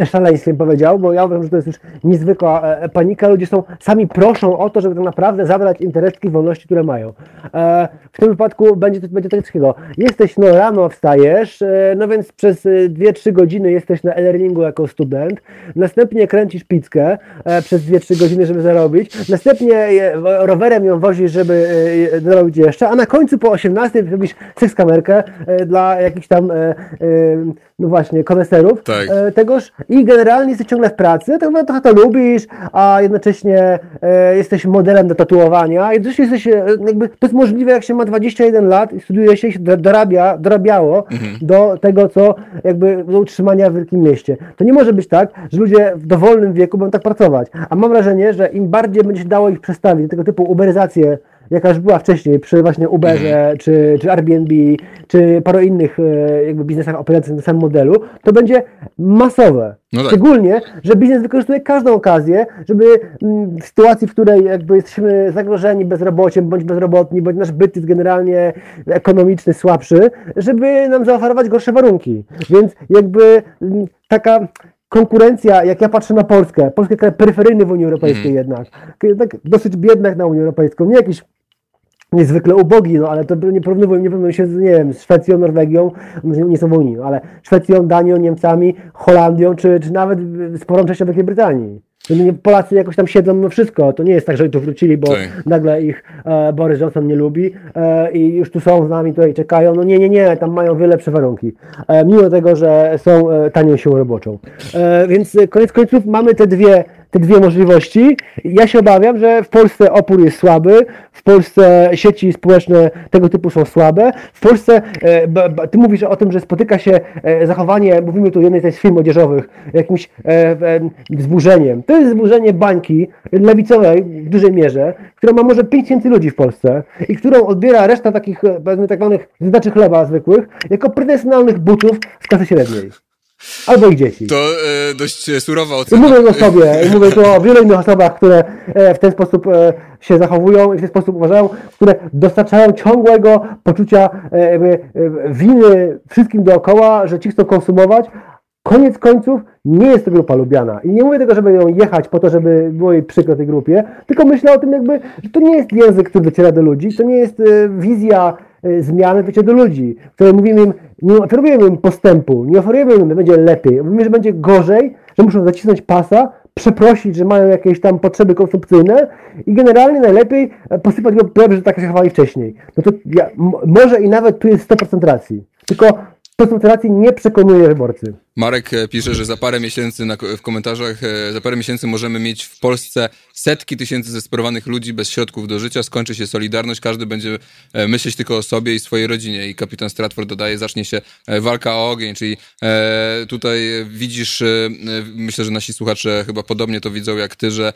B: szaleństwem powiedział, bo ja uważam, że to jest już niezwykła e, e, panika. Ludzie są, sami proszą o to, żeby tak naprawdę zabrać im te resztki wolności, które mają. E, w tym wypadku będzie, będzie takiego. Jesteś, no rano wstajesz, no więc przez 2-3 godziny jesteś na e-learningu jako student, następnie kręcisz pizzkę przez 2-3 godziny, żeby zarobić, następnie rowerem ją wozisz, żeby zarobić jeszcze, a na końcu po 18 robisz seks kamerkę dla jakichś tam, no właśnie, koneserów tak. tegoż i generalnie jesteś ciągle w pracy, tak naprawdę trochę to lubisz, a jednocześnie e, jesteś modelem do tatuowania. Jednocześnie jesteś, e, jakby, to jest możliwe, jak się ma 21 lat i studiuje się, się dorabia, dorabiało mhm. do tego, co jakby do utrzymania w wielkim mieście. To nie może być tak, że ludzie w dowolnym wieku będą tak pracować. A mam wrażenie, że im bardziej będzie się dało ich przestawić, tego typu uberyzację jaka już była wcześniej przy właśnie Uberze, mm. czy, czy Airbnb, czy paru innych e, jakby biznesach operujących na samym modelu, to będzie masowe. No tak. Szczególnie, że biznes wykorzystuje każdą okazję, żeby mm, w sytuacji, w której jakby jesteśmy zagrożeni bezrobociem, bądź bezrobotni, bądź nasz byt jest generalnie ekonomiczny słabszy, żeby nam zaoferować gorsze warunki. Więc jakby mm, taka konkurencja, jak ja patrzę na Polskę, Polskę kraj peryferyjny w Unii Europejskiej mm. jednak, tak dosyć biednych na Unię Europejską, nie jakiś niezwykle ubogi, no ale to nie porównuję, nie porównuję się z, nie wiem, z Szwecją, Norwegią, no, nie są w Unii, no, ale Szwecją, Danią, Niemcami, Holandią, czy, czy nawet sporą częścią Wielkiej Brytanii. Polacy jakoś tam siedzą no wszystko. To nie jest tak, że tu wrócili, bo tak. nagle ich e, Boris Johnson nie lubi e, i już tu są z nami, tutaj czekają. No nie, nie, nie, tam mają wiele lepsze warunki. E, mimo tego, że są e, tanią siłą roboczą. E, więc koniec końców mamy te dwie te dwie możliwości. Ja się obawiam, że w Polsce opór jest słaby, w Polsce sieci społeczne tego typu są słabe. W Polsce, e, ty mówisz o tym, że spotyka się e, zachowanie, mówimy tu jednej z firm odzieżowych, jakimś e, wzburzeniem. To jest wzburzenie bańki lewicowej w dużej mierze, która ma może 5 tysięcy ludzi w Polsce i którą odbiera reszta takich, powiedzmy, tak zwanych znaczy chleba zwykłych, jako pretensjonalnych butów z klasy średniej. Albo ich dzieci.
A: To e, dość surowa ocena.
B: Mówię o sobie, mówię tu o wielu innych osobach, które e, w ten sposób e, się zachowują i w ten sposób uważają, które dostarczają ciągłego poczucia e, e, winy wszystkim dookoła, że ci chcą konsumować. Koniec końców nie jest to grupa lubiana. I nie mówię tego, żeby ją jechać po to, żeby było jej przykro tej grupie, tylko myślę o tym jakby, że to nie jest język, który dociera do ludzi, to nie jest e, wizja E, zmiany wiecie, do ludzi, które mówimy im, nie oferujemy im postępu, nie oferujemy im, że będzie lepiej, mówimy, że będzie gorzej, że muszą zacisnąć pasa, przeprosić, że mają jakieś tam potrzeby konsumpcyjne i generalnie najlepiej e, posypać go że tak się chowali wcześniej. No to ja, może i nawet tu jest 100% racji. Tylko koncentracji nie przekonuje wyborcy.
A: Marek e, pisze, że za parę miesięcy na, w komentarzach, e, za parę miesięcy możemy mieć w Polsce setki tysięcy zesperowanych ludzi bez środków do życia, skończy się Solidarność, każdy będzie e, myśleć tylko o sobie i swojej rodzinie. I kapitan Stratford dodaje, zacznie się walka o ogień, czyli tutaj widzisz, myślę, że nasi słuchacze chyba podobnie to widzą jak ty, że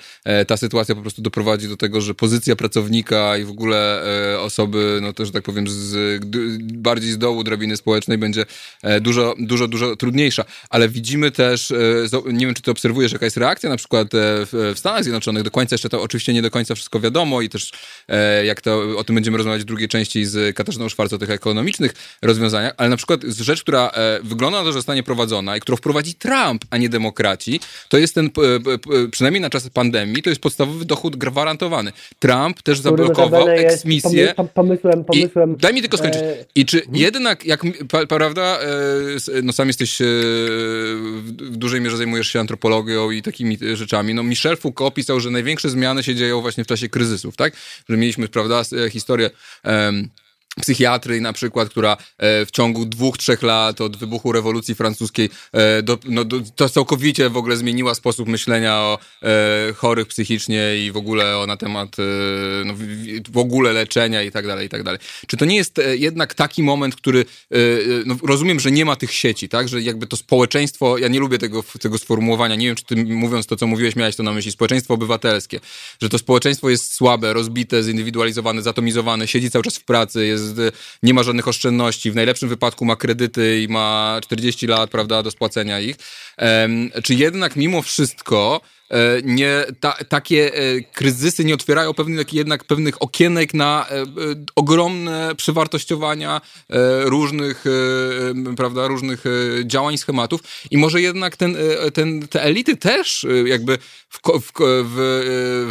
A: ta sytuacja po prostu doprowadzi do tego, że pozycja pracownika i w ogóle osoby, no to, że tak powiem, z, bardziej z dołu drabiny społecznej będzie dużo, dużo, dużo trudniejsza. Ale widzimy też, e, nie wiem, czy ty obserwujesz, jaka jest reakcja na przykład w Stanach Zjednoczonych, do końca jeszcze to oczywiście nie do końca wszystko wiadomo i też jak to, o tym będziemy rozmawiać w drugiej części z Katarzyną Szwarc o tych ekonomicznych rozwiązaniach, ale na przykład rzecz, która wygląda na to, że zostanie prowadzona i którą wprowadzi Trump, a nie demokraci, to jest ten, przynajmniej na czas pandemii, to jest podstawowy dochód gwarantowany. Trump też zablokował eksmisję.
B: Pomysłem, pomysłem.
A: I, daj mi tylko skończyć. E, I czy hmm? jednak, jak prawda, e, no sam jesteś e, w dużej mierze zajmujesz się antropologią i takimi rzeczami. No Michel Foucault pisał, że największe zmiany się dzieją właśnie w czasie kryzysów, tak? Że mieliśmy, prawda, historię um, psychiatry na przykład, która e, w ciągu dwóch, trzech lat od wybuchu rewolucji francuskiej e, do, no, do, to całkowicie w ogóle zmieniła sposób myślenia o e, chorych psychicznie i w ogóle o, na temat no, w ogóle leczenia i tak dalej, i tak dalej. Czy to nie jest jednak taki moment, który no, rozumiem, że nie ma tych sieci, tak, że jakby to społeczeństwo, ja nie lubię tego, tego sformułowania, nie wiem, czy ty mówiąc to, co mówiłeś, miałeś to na myśli, społeczeństwo obywatelskie, że to społeczeństwo jest słabe, rozbite, zindywidualizowane, zatomizowane, siedzi cały czas w pracy, jest, nie ma żadnych oszczędności, w najlepszym wypadku ma kredyty i ma 40 lat, prawda, do spłacenia ich. Czy jednak mimo wszystko nie, ta, takie e, kryzysy nie otwierają pewnych, jednak pewnych okienek na e, ogromne przewartościowania różnych, prawda, różnych działań, schematów i może jednak ten, ten, te elity też jakby w, w,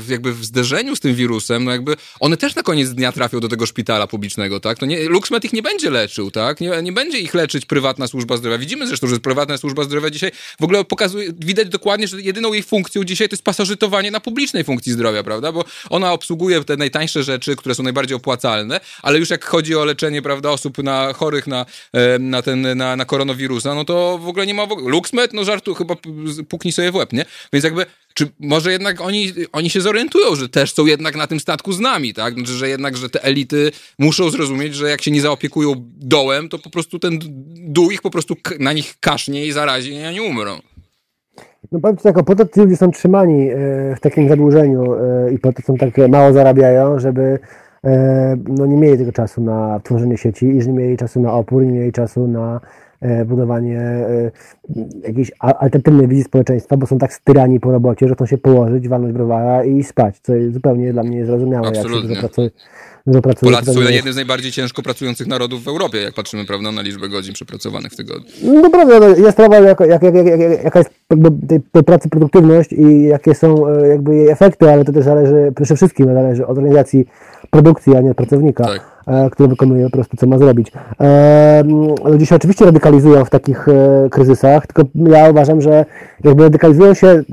A: w, jakby w zderzeniu z tym wirusem, no jakby one też na koniec dnia trafią do tego szpitala publicznego, tak? To nie, LuxMed ich nie będzie leczył, tak? Nie, nie będzie ich leczyć prywatna służba zdrowia. Widzimy zresztą, że prywatna służba zdrowia dzisiaj w ogóle pokazuje, widać dokładnie, że jedyną jej funkcją dzisiaj to jest pasożytowanie na publicznej funkcji zdrowia, prawda? Bo ona obsługuje te najtańsze rzeczy, które są najbardziej opłacalne, ale już jak chodzi o leczenie, prawda, osób na chorych na, na ten, na, na koronawirusa, no to w ogóle nie ma w ogóle. LuxMed, no żartu, chyba puknij sobie w łeb, nie? Więc jakby czy może jednak oni, oni się zorientują, że też są jednak na tym statku z nami, tak? Znaczy, że jednak, że te elity muszą zrozumieć, że jak się nie zaopiekują dołem, to po prostu ten dół ich po prostu na nich kasznie i zarazi i oni umrą.
B: No powiem Ci tak, po to ci ludzie są trzymani e, w takim zadłużeniu e, i po to są tak mało zarabiają, żeby e, no nie mieli tego czasu na tworzenie sieci i że nie mieli czasu na opór, nie mieli czasu na budowanie jakiejś alternatywnej wizji społeczeństwa, bo są tak styrani po robocie, że chcą się położyć, walnąć browara i spać, co jest zupełnie dla mnie niezrozumiałe.
A: Absolutnie. Jak się dużo pracuje. Polacy są jednym z najbardziej ciężko pracujących narodów w Europie, jak patrzymy prawda, na liczbę godzin przepracowanych w tygodniu.
B: No prawda, no, jest sprawa, jak, jak, jak, jak, jaka jest tej, tej, pracy produktywność i jakie są e, jakby jej efekty, ale to też zależy, przede wszystkim zależy od organizacji produkcji, a nie od pracownika. Tak. E, który wykonuje po prostu, co ma zrobić. E, ludzie się oczywiście radykalizują w takich e, kryzysach, tylko ja uważam, że jakby radykalizują się,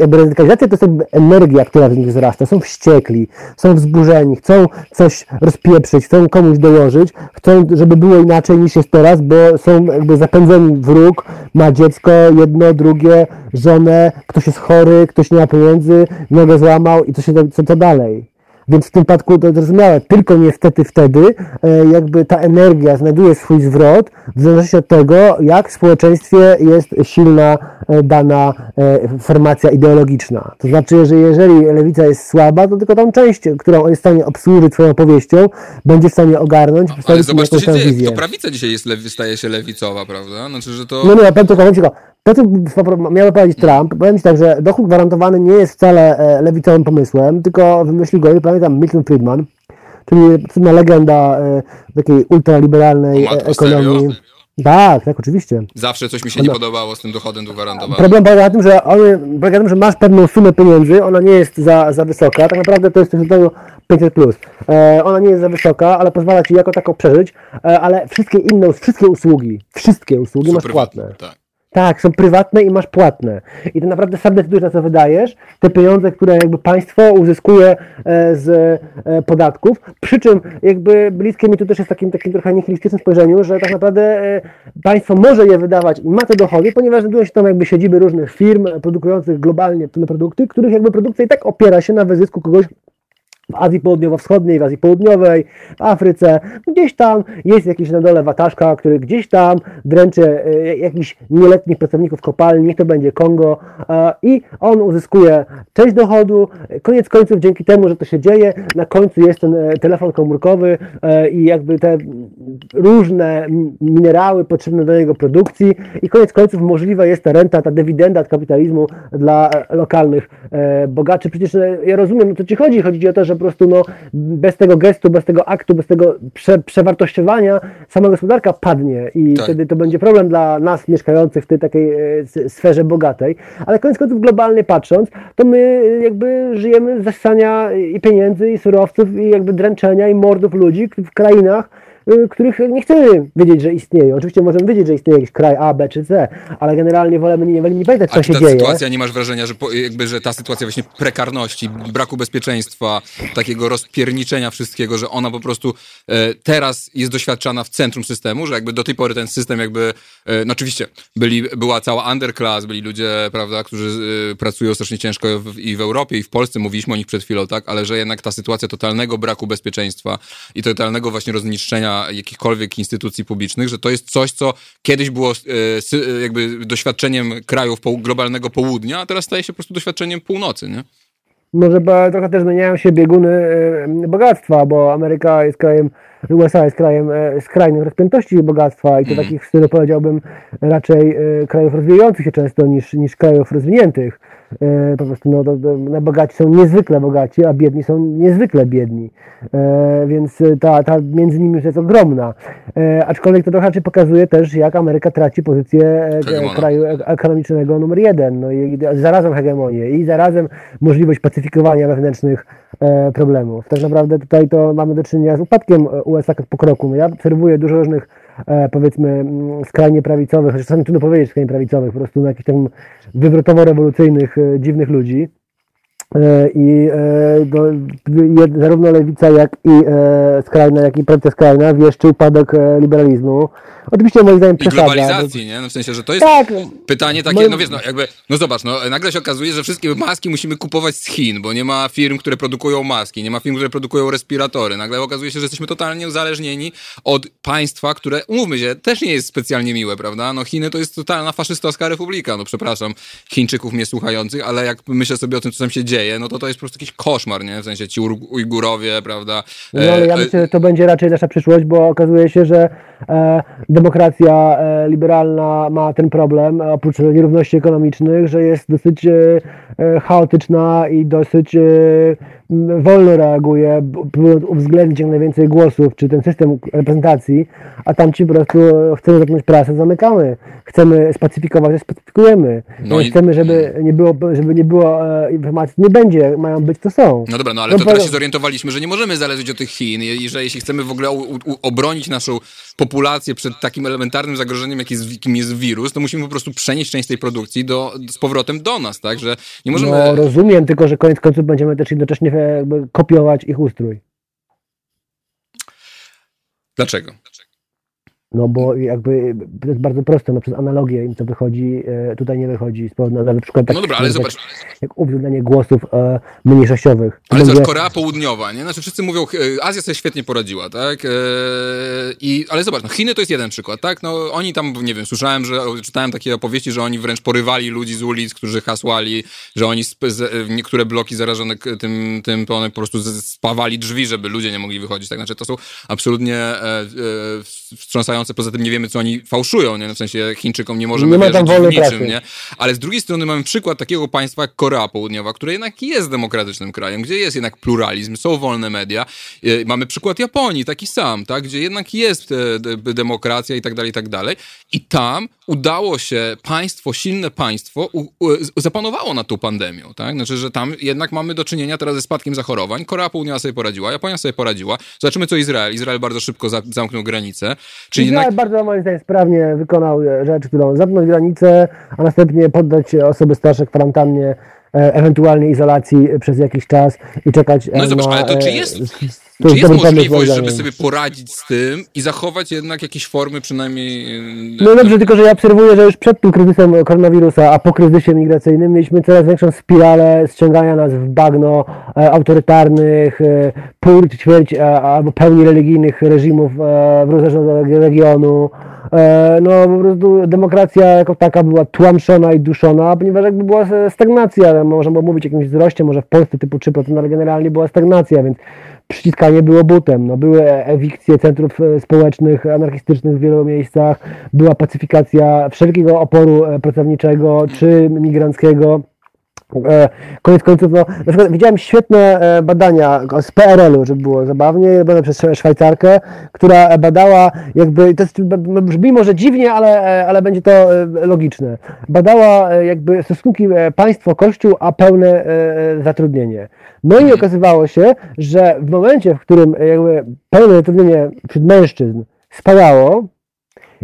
B: jakby radykalizacja to jest energia, która w nich wzrasta. Są wściekli, są wzburzeni, chcą coś rozpieprzyć, chcą komuś dołożyć, chcą, żeby było inaczej niż jest teraz, bo są jakby zapędzeni wróg, ma dziecko, jedno, drugie, żonę, ktoś jest chory, ktoś nie ma pieniędzy, nogę złamał i co się co, co dalej. Więc w tym przypadku to zrozumiałe, tylko niestety wtedy e, jakby ta energia znajduje swój zwrot w zależności od tego, jak w społeczeństwie jest silna e, dana e, formacja ideologiczna. To znaczy, że jeżeli lewica jest słaba, to tylko tą część, którą jest w stanie obsłużyć swoją powieścią, będzie w stanie ogarnąć,
A: no, Ale zobacz, co się dzieje. Wizję. To prawica dzisiaj jest, staje się lewicowa, prawda? Znaczy, że to...
B: No nie, powiem tylko, powiem tylko, to, co miał powiedzieć Trump, powiem Ci tak, że dochód gwarantowany nie jest wcale e, lewicowym pomysłem, tylko wymyślił go, pamiętam, Milton Friedman, czyli cudna legenda e, takiej ultraliberalnej
A: o,
B: ekonomii.
A: Serio?
B: Tak, tak, oczywiście.
A: Zawsze coś mi się nie podobało z tym dochodem gwarantowanym.
B: Problem polega na tym, że, on, polega na tym, że masz pewną sumę pieniędzy, ona nie jest za, za wysoka, tak naprawdę to jest coś rodzaju 500 plus. E, ona nie jest za wysoka, ale pozwala Ci jako taką przeżyć, e, ale wszystkie inne, wszystkie usługi, wszystkie usługi Są masz płatne. Tak. Tak, są prywatne i masz płatne. I to naprawdę sam decydujesz, na co wydajesz. Te pieniądze, które jakby państwo uzyskuje e, z e, podatków. Przy czym jakby bliskie mi tu też jest takim, takim trochę nihilistycznym spojrzeniu, że tak naprawdę e, państwo może je wydawać i ma te dochody, ponieważ znajdują się tam jakby siedziby różnych firm produkujących globalnie te produkty, których jakby produkcja i tak opiera się na wyzysku kogoś, w Azji Południowo-Wschodniej, w Azji Południowej, w Afryce, gdzieś tam jest jakiś na dole wataszka, który gdzieś tam dręczy e, jakichś nieletnich pracowników kopalni, niech to będzie Kongo. E, i on uzyskuje część dochodu, koniec końców dzięki temu, że to się dzieje, na końcu jest ten e, telefon komórkowy i jakby te różne minerały potrzebne do jego produkcji. I koniec końców możliwa jest ta renta, ta dywidenda od kapitalizmu dla lokalnych bogaczy. Przecież ja rozumiem, o co Ci chodzi, chodzi o to, że że po prostu no, bez tego gestu, bez tego aktu, bez tego prze, przewartościowania sama gospodarka padnie i tak. wtedy to będzie problem dla nas mieszkających w tej takiej e, sferze bogatej. Ale koniec końców globalnie patrząc, to my jakby żyjemy z zasania i pieniędzy, i surowców, i jakby dręczenia, i mordów ludzi w krainach, których nie chcemy wiedzieć, że istnieją. Oczywiście możemy wiedzieć, że istnieje jakiś kraj A, B czy C, ale generalnie wolemy nie, nie pamiętać, co się ta dzieje.
A: sytuacja, nie masz wrażenia, że, po, jakby, że ta sytuacja właśnie prekarności, braku bezpieczeństwa, takiego rozpierniczenia wszystkiego, że ona po prostu e, teraz jest doświadczana w centrum systemu, że jakby do tej pory ten system jakby, e, no oczywiście byli, była cała underclass, byli ludzie, prawda, którzy e, pracują strasznie ciężko w, i w Europie i w Polsce, mówiliśmy o nich przed chwilą, tak, ale że jednak ta sytuacja totalnego braku bezpieczeństwa i totalnego właśnie rozniszczenia jakichkolwiek instytucji publicznych, że to jest coś, co kiedyś było e, e, jakby doświadczeniem krajów globalnego południa, a teraz staje się po prostu doświadczeniem północy, nie?
B: Może trochę też zmieniają się bieguny e, bogactwa, bo Ameryka jest krajem, USA jest krajem skrajnych rozpiętości bogactwa i to mm. takich, w stylu powiedziałbym, raczej krajów rozwijających się często niż, niż krajów rozwiniętych. E, po prostu no, bogaci są niezwykle bogaci, a biedni są niezwykle biedni. E, więc ta, ta między nimi już jest ogromna. E, aczkolwiek to trochę pokazuje też, jak Ameryka traci pozycję kraju ekonomicznego numer jeden. No i zarazem hegemonię i zarazem możliwość pacyfikowania wewnętrznych problemów. Tak naprawdę tutaj to mamy do czynienia z upadkiem USA po kroku. No ja obserwuję dużo różnych E, powiedzmy mm, skrajnie prawicowych, chociaż czasami trudno powiedzieć skrajnie prawicowych, po prostu na jakichś tam wywrotowo-rewolucyjnych, e, dziwnych ludzi. E, I no, zarówno lewica, jak i skrajna, jak i prawica skrajna wieszczy upadek liberalizmu. Oczywiście moim zdaniem
A: I globalizacji, nie? No w sensie, że to jest tak, pytanie takie, moim... no wiesz, no jakby, no zobacz, no nagle się okazuje, że wszystkie maski musimy kupować z Chin, bo nie ma firm, które produkują maski, nie ma firm, które produkują respiratory. Nagle okazuje się, że jesteśmy totalnie uzależnieni od państwa, które, umówmy się, też nie jest specjalnie miłe, prawda? No Chiny to jest totalna faszystowska republika, no przepraszam Chińczyków mnie słuchających, ale jak myślę sobie o tym, co tam się dzieje, no to to jest po prostu jakiś koszmar, nie? W sensie ci Ujgurowie, prawda?
B: No ale ja e, myślę, że to będzie raczej nasza przyszłość, bo okazuje się, że e, demokracja e, liberalna ma ten problem, oprócz nierówności ekonomicznych, że jest dosyć e, e, chaotyczna i dosyć wolno reaguje, próbując uwzględnić jak najwięcej głosów, czy ten system reprezentacji, a tam ci po prostu chcemy zamknąć prasę, zamykamy. Chcemy spacyfikować, spacyfikujemy. No i... Chcemy, żeby nie było, żeby nie było informacji, nie będzie, mają być, to są.
A: No dobra, no ale no, to teraz się zorientowaliśmy, że nie możemy zależeć od tych Chin i że jeśli chcemy w ogóle u, u, obronić naszą populację przed takim elementarnym zagrożeniem, jakim jest, jakim jest wirus, to musimy po prostu przenieść część tej produkcji do, z powrotem do nas, tak? Że nie możemy...
B: No rozumiem, tylko że koniec końców będziemy też jednocześnie jakby kopiować ich ustrój.
A: Dlaczego?
B: No bo jakby to jest bardzo proste, no przez analogię im to wychodzi, e, tutaj nie wychodzi z powodu na przykład tak,
A: No dobra, ale zobacz.
B: Jak uwzględnienie głosów e, mniejszościowych.
A: Ale zobacz, Korea Południowa, nie? Znaczy wszyscy mówią, e, Azja sobie świetnie poradziła, tak? E, i, ale zobacz, no Chiny to jest jeden przykład, tak? No oni tam, nie wiem, słyszałem, że czytałem takie opowieści, że oni wręcz porywali ludzi z ulic, którzy hasłali, że oni sp- z, niektóre bloki zarażone tym, tym to one po prostu spawali drzwi, żeby ludzie nie mogli wychodzić, tak? Znaczy to są absolutnie e, e, wstrząsające Poza tym nie wiemy, co oni fałszują, nie? No w sensie Chińczykom nie możemy nie wierzyć w niczym, nie? Ale z drugiej strony mamy przykład takiego państwa jak Korea Południowa, które jednak jest demokratycznym krajem, gdzie jest jednak pluralizm, są wolne media. E, mamy przykład Japonii, taki sam, tak? Gdzie jednak jest e, demokracja i tak dalej, i tak dalej. I tam udało się państwo, silne państwo u, u, zapanowało nad tą pandemią, tak? Znaczy, że tam jednak mamy do czynienia teraz ze spadkiem zachorowań. Korea Południowa sobie poradziła, Japonia sobie poradziła. Zobaczymy, co Izrael. Izrael bardzo szybko za, zamknął granice.
B: Czyli Izrael jednak... bardzo, moim zdaniem, sprawnie wykonał rzecz, którą zamknąć granicę, a następnie poddać osoby starsze kwarantannie, e, ewentualnie izolacji przez jakiś czas i czekać
A: No zobacz, ale to czy e, jest To Czy jest, jest możliwość, żeby sobie poradzić z tym i zachować jednak jakieś formy przynajmniej...
B: No dobrze, tylko że ja obserwuję, że już przed tym kryzysem koronawirusa, a po kryzysie migracyjnym mieliśmy coraz większą spiralę ściągania nas w bagno e, autorytarnych, e, pół ćwierć e, albo pełni religijnych reżimów e, w różnych regionu. E, no po prostu demokracja jako taka była tłamszona i duszona, ponieważ jakby była stagnacja, można było mówić o jakimś wzroście, może w Polsce typu 3%, ale generalnie była stagnacja, więc przyciskanie było butem. No, były ewikcje centrów e, społecznych, anarchistycznych w wielu miejscach, była pacyfikacja wszelkiego oporu e, pracowniczego czy migranckiego. E, koniec końców, no, na przykład widziałem świetne badania z PRL-u, żeby było zabawnie, robione przez Szwajcarkę, która badała jakby, to jest, brzmi może dziwnie, ale, ale będzie to logiczne, badała jakby stosunki państwo-kościół, a pełne zatrudnienie. No i okazywało się, że w momencie, w którym jakby pełne zatrudnienie wśród mężczyzn spadało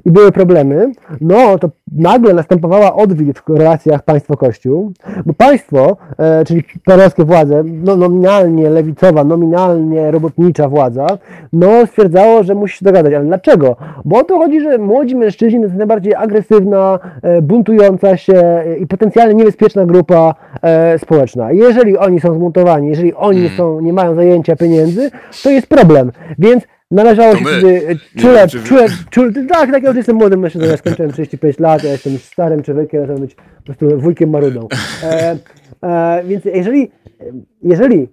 B: i były problemy, no to nagle następowała odwilż w relacjach państwo-kościół, bo państwo, e, czyli perowskie władze, no, nominalnie lewicowa, nominalnie robotnicza władza, no stwierdzało, że musi się dogadać. Ale dlaczego? Bo o to chodzi, że młodzi mężczyźni to jest najbardziej agresywna, e, buntująca się e, i potencjalnie niebezpieczna grupa e, społeczna. Jeżeli oni są zmontowani, jeżeli oni mm. są, nie mają zajęcia pieniędzy, to jest problem. Więc Należało się wtedy czule, czule, czule, tak, tak, ja już jestem młodym mężczyzną, ja skończyłem 35 lat, ja jestem starym człowiekiem, ja być po prostu wujkiem marudą. E, e, więc jeżeli, jeżeli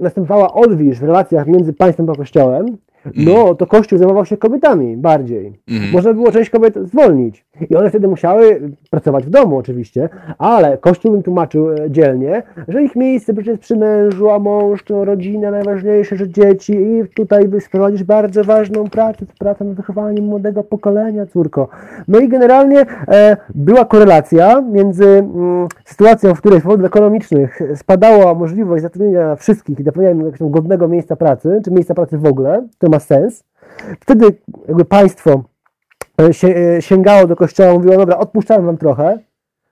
B: następowała odwilż w relacjach między państwem a kościołem, no to Kościół zajmował się kobietami bardziej. Mm. Można było część kobiet zwolnić. I one wtedy musiały pracować w domu oczywiście, ale Kościół im tłumaczył e, dzielnie, że ich miejsce przecież jest przy mężu, a mąż to rodzina najważniejsze, że dzieci i tutaj sprowadzisz bardzo ważną pracę, to praca nad wychowaniem młodego pokolenia, córko. No i generalnie e, była korelacja między mm, sytuacją, w której z powodów ekonomicznych spadała możliwość zatrudnienia wszystkich i zapewniania jakiegoś godnego miejsca pracy, czy miejsca pracy w ogóle, to ma sens. Wtedy jakby państwo e, e, sięgało do kościoła, mówiło, dobra, odpuszczamy wam trochę,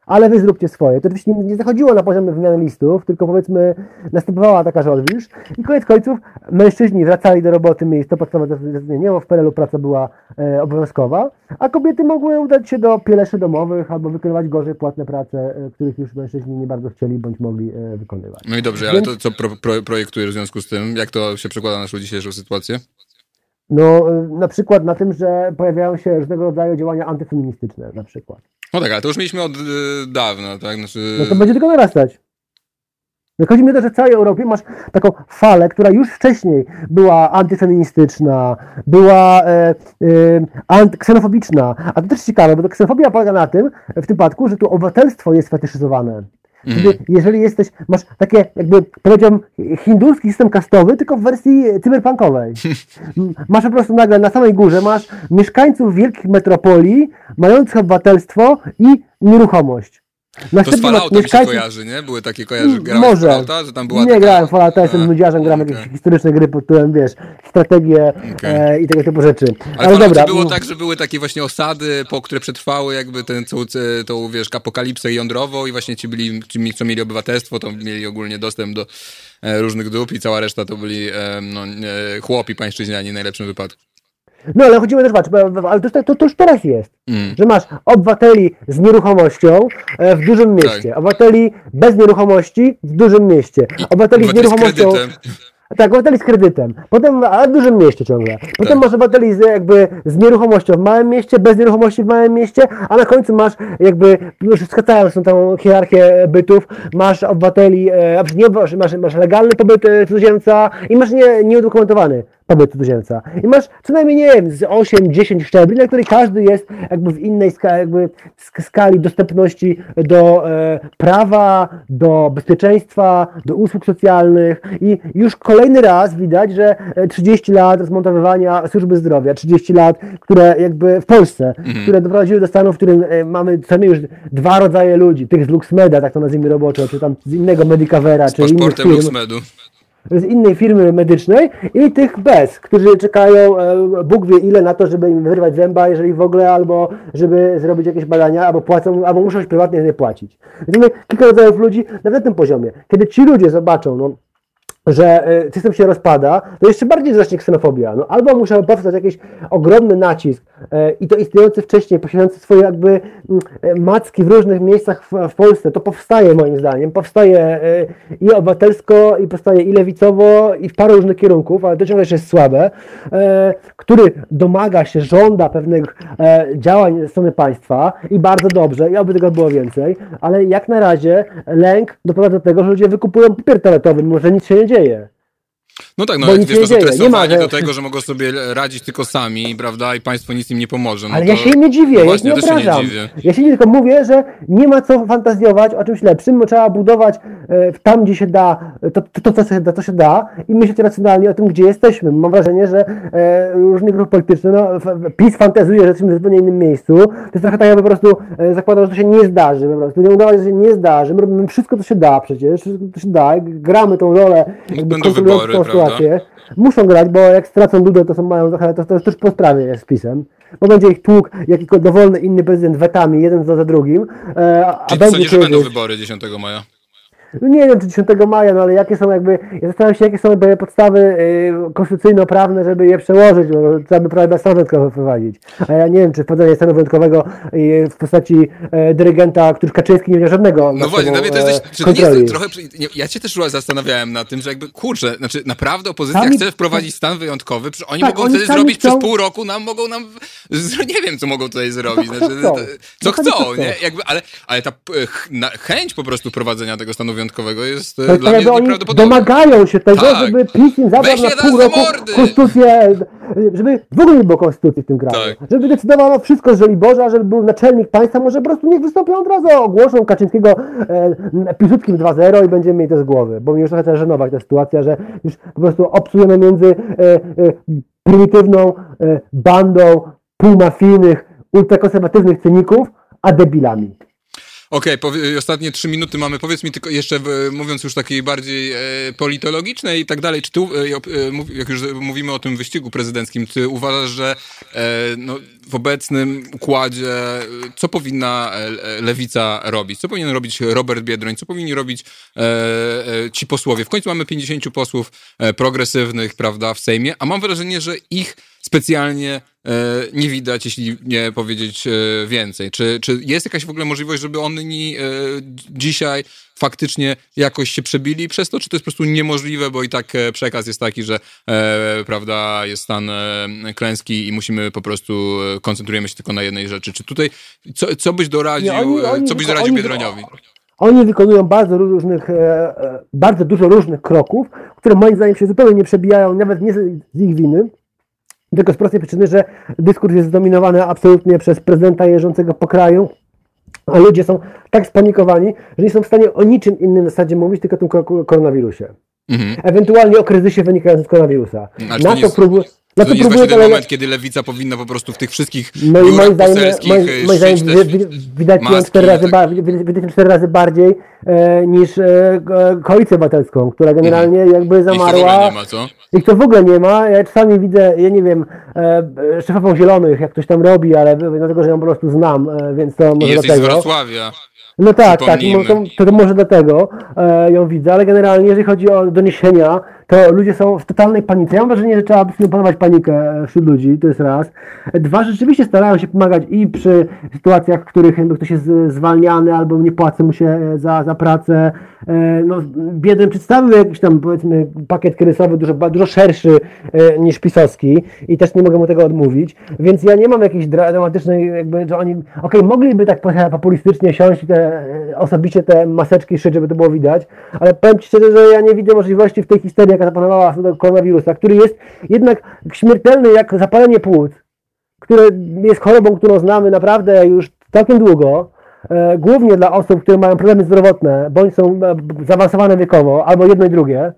B: ale wy zróbcie swoje. To oczywiście nie zachodziło na poziomie wymiany listów, tylko powiedzmy następowała taka odwilż i koniec końców mężczyźni wracali do roboty, mieli to podstawowe zatrudnienie, bo w PRL-u praca była e, obowiązkowa, a kobiety mogły udać się do pieleszy domowych albo wykonywać gorzej płatne prace, e, których już mężczyźni nie bardzo chcieli bądź mogli e, wykonywać.
A: No i dobrze, Więc... ale to co pro, pro, projektujesz w związku z tym? Jak to się przekłada na naszą dzisiejszą sytuację?
B: No, na przykład na tym, że pojawiają się różnego rodzaju działania antyfeministyczne, na przykład.
A: No tak, ale to już mieliśmy od y, dawna, tak? Znaczy...
B: No to będzie tylko narastać. No chodzi mi o to, że w całej Europie masz taką falę, która już wcześniej była antyfeministyczna, była e, e, ksenofobiczna. A to też ciekawe, bo to ksenofobia polega na tym, w tym przypadku, że tu obywatelstwo jest fetyszyzowane. Mm. Jeżeli jesteś, masz takie, jakby powiedziałbym, hinduski system kastowy, tylko w wersji cyberpunkowej. masz po prostu nagle na samej górze, masz mieszkańców wielkich metropolii, mających obywatelstwo i nieruchomość.
A: Na to z Falloutem mieszkajcie... się kojarzy, nie? Były takie kojarzy, grałeś Może. Fallouta, że tam była
B: Nie taka... grałem Fallouta, jestem nudziarzem, gram okay. jakieś historyczne gry pod tytułem, wiesz, strategie okay. e, i tego typu rzeczy.
A: Ale, Ale dobra. było tak, że były takie właśnie osady, po które przetrwały jakby tę, tą, wiesz, apokalipsę jądrową i właśnie ci byli, ci, co mieli obywatelstwo, to mieli ogólnie dostęp do e, różnych dup i cała reszta to byli e, no, e, chłopi pańszczyźniani w najlepszym wypadku.
B: No ale chodzimy też, patrz, ale to, to, to już teraz jest, mm. że masz obywateli z nieruchomością e, w dużym mieście, tak. obywateli bez nieruchomości w dużym mieście, obywateli z nieruchomością... Z tak, obywateli z kredytem. Potem, a w dużym mieście ciągle. Potem tak. masz obywateli z, jakby z nieruchomością w małym mieście, bez nieruchomości w małym mieście, a na końcu masz jakby, już skracając tą hierarchię bytów, masz obywateli, e, nie, masz, masz legalny pobyt e, cudzoziemca i masz nie, nieudokumentowany pobyt cudzoziemca. I masz co najmniej, nie wiem, z 8-10 szczebli, na których każdy jest jakby w innej skali, jakby skali dostępności do e, prawa, do bezpieczeństwa, do usług socjalnych i już kolejny raz widać, że 30 e, lat rozmontowywania służby zdrowia, 30 lat, które jakby w Polsce, mhm. które doprowadziły do stanu, w którym e, mamy co najmniej już dwa rodzaje ludzi, tych z LuxMeda, tak to nazwijmy roboczo, czy tam z innego Medicavera,
A: z czy innych firm. LuxMedu
B: z innej firmy medycznej i tych bez, którzy czekają e, Bóg wie ile na to, żeby im wyrwać zęba, jeżeli w ogóle, albo żeby zrobić jakieś badania, albo płacą, albo muszą się prywatnie nie płacić. Widzimy kilka rodzajów ludzi na tym poziomie. Kiedy ci ludzie zobaczą, no, że e, system się rozpada, to jeszcze bardziej wzrośnie ksenofobia. No, albo musiał powstać jakiś ogromny nacisk e, i to istniejący wcześniej, posiadający swoje jakby mm, e, macki w różnych miejscach w, Polsce, to powstaje moim zdaniem, powstaje i obywatelsko, i powstaje i lewicowo, i w paru różnych kierunków, ale to ciągle jeszcze jest słabe, który domaga się, żąda pewnych działań ze strony państwa i bardzo dobrze, i oby tego było więcej, ale jak na razie lęk doprowadza do tego, że ludzie wykupują papier toaletowy, mimo że nic się nie dzieje dzieje.
A: No tak, no ale wiesz, to są stresowani do tego, że mogą sobie radzić tylko sami, prawda, i państwo nic im nie pomoże.
B: No ale to... ja się nie dziwię, no właśnie, ja się nie obrażam. Się nie ja się tylko mówię, że nie ma co fantazjować o czymś lepszym, bo trzeba budować e, tam, gdzie się da, to, to, to, co się da, to się da i myśleć racjonalnie o tym, gdzie jesteśmy. Mam wrażenie, że e, różnych grup politycznych, no, PiS fantazuje, że jesteśmy w zupełnie innym miejscu. To jest trochę tak, jakby po prostu e, zakładał, że to się nie zdarzy, po prostu. Nie udawać, że się nie zdarzy. My robimy wszystko, co się da przecież, wszystko, co się da, gramy tą rolę,
A: Będą wybory, prawda? sytuację.
B: Muszą grać, bo jak stracą Dudę, to są mają trochę, to, to już po sprawie jest pisem. Bo będzie ich tłuk jakikolwiek dowolny inny prezydent wetami, jeden za drugim.
A: E, a Czyli będzie sądzisz, że będą wybory 10 maja?
B: No nie wiem, czy 10 maja, no ale jakie są jakby, ja zastanawiam się, jakie są podstawy y, konstytucyjno-prawne, żeby je przełożyć, bo trzeba by prawie wyjątkowy wprowadzić. A ja nie wiem, czy wprowadzenie stanu wyjątkowego y, w postaci y, dyrygenta, który Kaczyński nie miał żadnego
A: No właśnie, dla mnie to jest, czy to nie jest trochę, ja się też zastanawiałem na tym, że jakby, kurczę, znaczy naprawdę opozycja Sami... chce wprowadzić stan wyjątkowy, przecież oni tak, mogą oni wtedy zrobić chcą... przez pół roku, nam mogą nam, nie wiem, co mogą tutaj zrobić,
B: co znaczy, chcą,
A: co chcą nie? Jakby, ale, ale ta chęć po prostu wprowadzenia tego stanu wyjątkowego jest to
B: dla mnie oni domagają się tego, tak. żeby PiS im zabrał na pół roku konstytucję, żeby w ogóle nie było konstytucji w tym kraju. Tak. Żeby decydowano wszystko z Żoliborza, żeby był naczelnik państwa, może po prostu niech wystąpią od razu, ogłoszą Kaczyńskiego e, Piłsudskim 2-0 i będziemy mieli to z głowy, bo mi już trochę zaczyna żenować ta sytuacja, że już po prostu obsujemy między e, e, prymitywną e, bandą półmafijnych, ultrakonserwatywnych cyników, a debilami.
A: Okej, okay, ostatnie trzy minuty mamy. Powiedz mi tylko jeszcze, mówiąc już takiej bardziej e, politologicznej i tak dalej, czy tu, e, e, jak już mówimy o tym wyścigu prezydenckim, ty uważasz, że e, no, w obecnym układzie, co powinna e, lewica robić? Co powinien robić Robert Biedroń? Co powinni robić e, ci posłowie? W końcu mamy 50 posłów progresywnych, prawda, w Sejmie, a mam wrażenie, że ich specjalnie e, nie widać, jeśli nie powiedzieć e, więcej. Czy, czy jest jakaś w ogóle możliwość, żeby oni e, dzisiaj faktycznie jakoś się przebili przez to, czy to jest po prostu niemożliwe, bo i tak przekaz jest taki, że prawda, jest stan klęski i musimy po prostu koncentrujemy się tylko na jednej rzeczy. Czy tutaj, co, co byś doradził, nie, oni, oni, co byś doradził oni, Biedroniowi?
B: Oni wykonują bardzo różnych, bardzo dużo różnych kroków, które moim zdaniem się zupełnie nie przebijają, nawet nie z ich winy, tylko z prostej przyczyny, że dyskurs jest zdominowany absolutnie przez prezydenta jeżdżącego po kraju, a ludzie są tak spanikowani, że nie są w stanie o niczym innym w zasadzie mówić, tylko o tym koronawirusie. Mhm. Ewentualnie o kryzysie wynikającym z koronawirusa.
A: Ale Na to, to. No to, to jest właśnie ten moment, kiedy lewica powinna po prostu w tych wszystkich no i moim zdaniem, moim, moim zdaniem
B: widać ją cztery razy, tak. cztery razy bardziej e, niż e, koalicję obywatelską, która generalnie mm. jakby zamarła.
A: Ich to w ogóle nie ma, co?
B: Ich to w ogóle nie ma. Ja czasami widzę, ja nie wiem, e, szefową Zielonych, jak ktoś tam robi, ale dlatego, że ją po prostu znam, e, więc to może I
A: jesteś z Wrocławia.
B: No tak, tak, to, to, to może dlatego e, ją widzę, ale generalnie jeżeli chodzi o doniesienia, to ludzie są w totalnej panice. Ja mam wrażenie, że trzeba opanować panikę wśród ludzi, to jest raz. Dwa, rzeczywiście starają się pomagać i przy sytuacjach, w których ktoś jest zwalniany albo nie płaci mu się za, za pracę. E, no, Biedny przedstawił jakiś tam, powiedzmy, pakiet kryzysowy dużo, dużo szerszy e, niż pisowski i też nie mogę mu tego odmówić, więc ja nie mam jakiejś dramatycznej, jakby, że oni, okej, okay, mogliby tak populistycznie siąść te, e, osobiście te maseczki szyć, żeby to było widać, ale powiem Ci szczerze, że ja nie widzę możliwości w tej historii, jaka zapanowała do koronawirusa, który jest jednak śmiertelny jak zapalenie płuc, które jest chorobą, którą znamy naprawdę już całkiem długo, e, głównie dla osób, które mają problemy zdrowotne, bądź są e, zaawansowane wiekowo, albo jedno i drugie.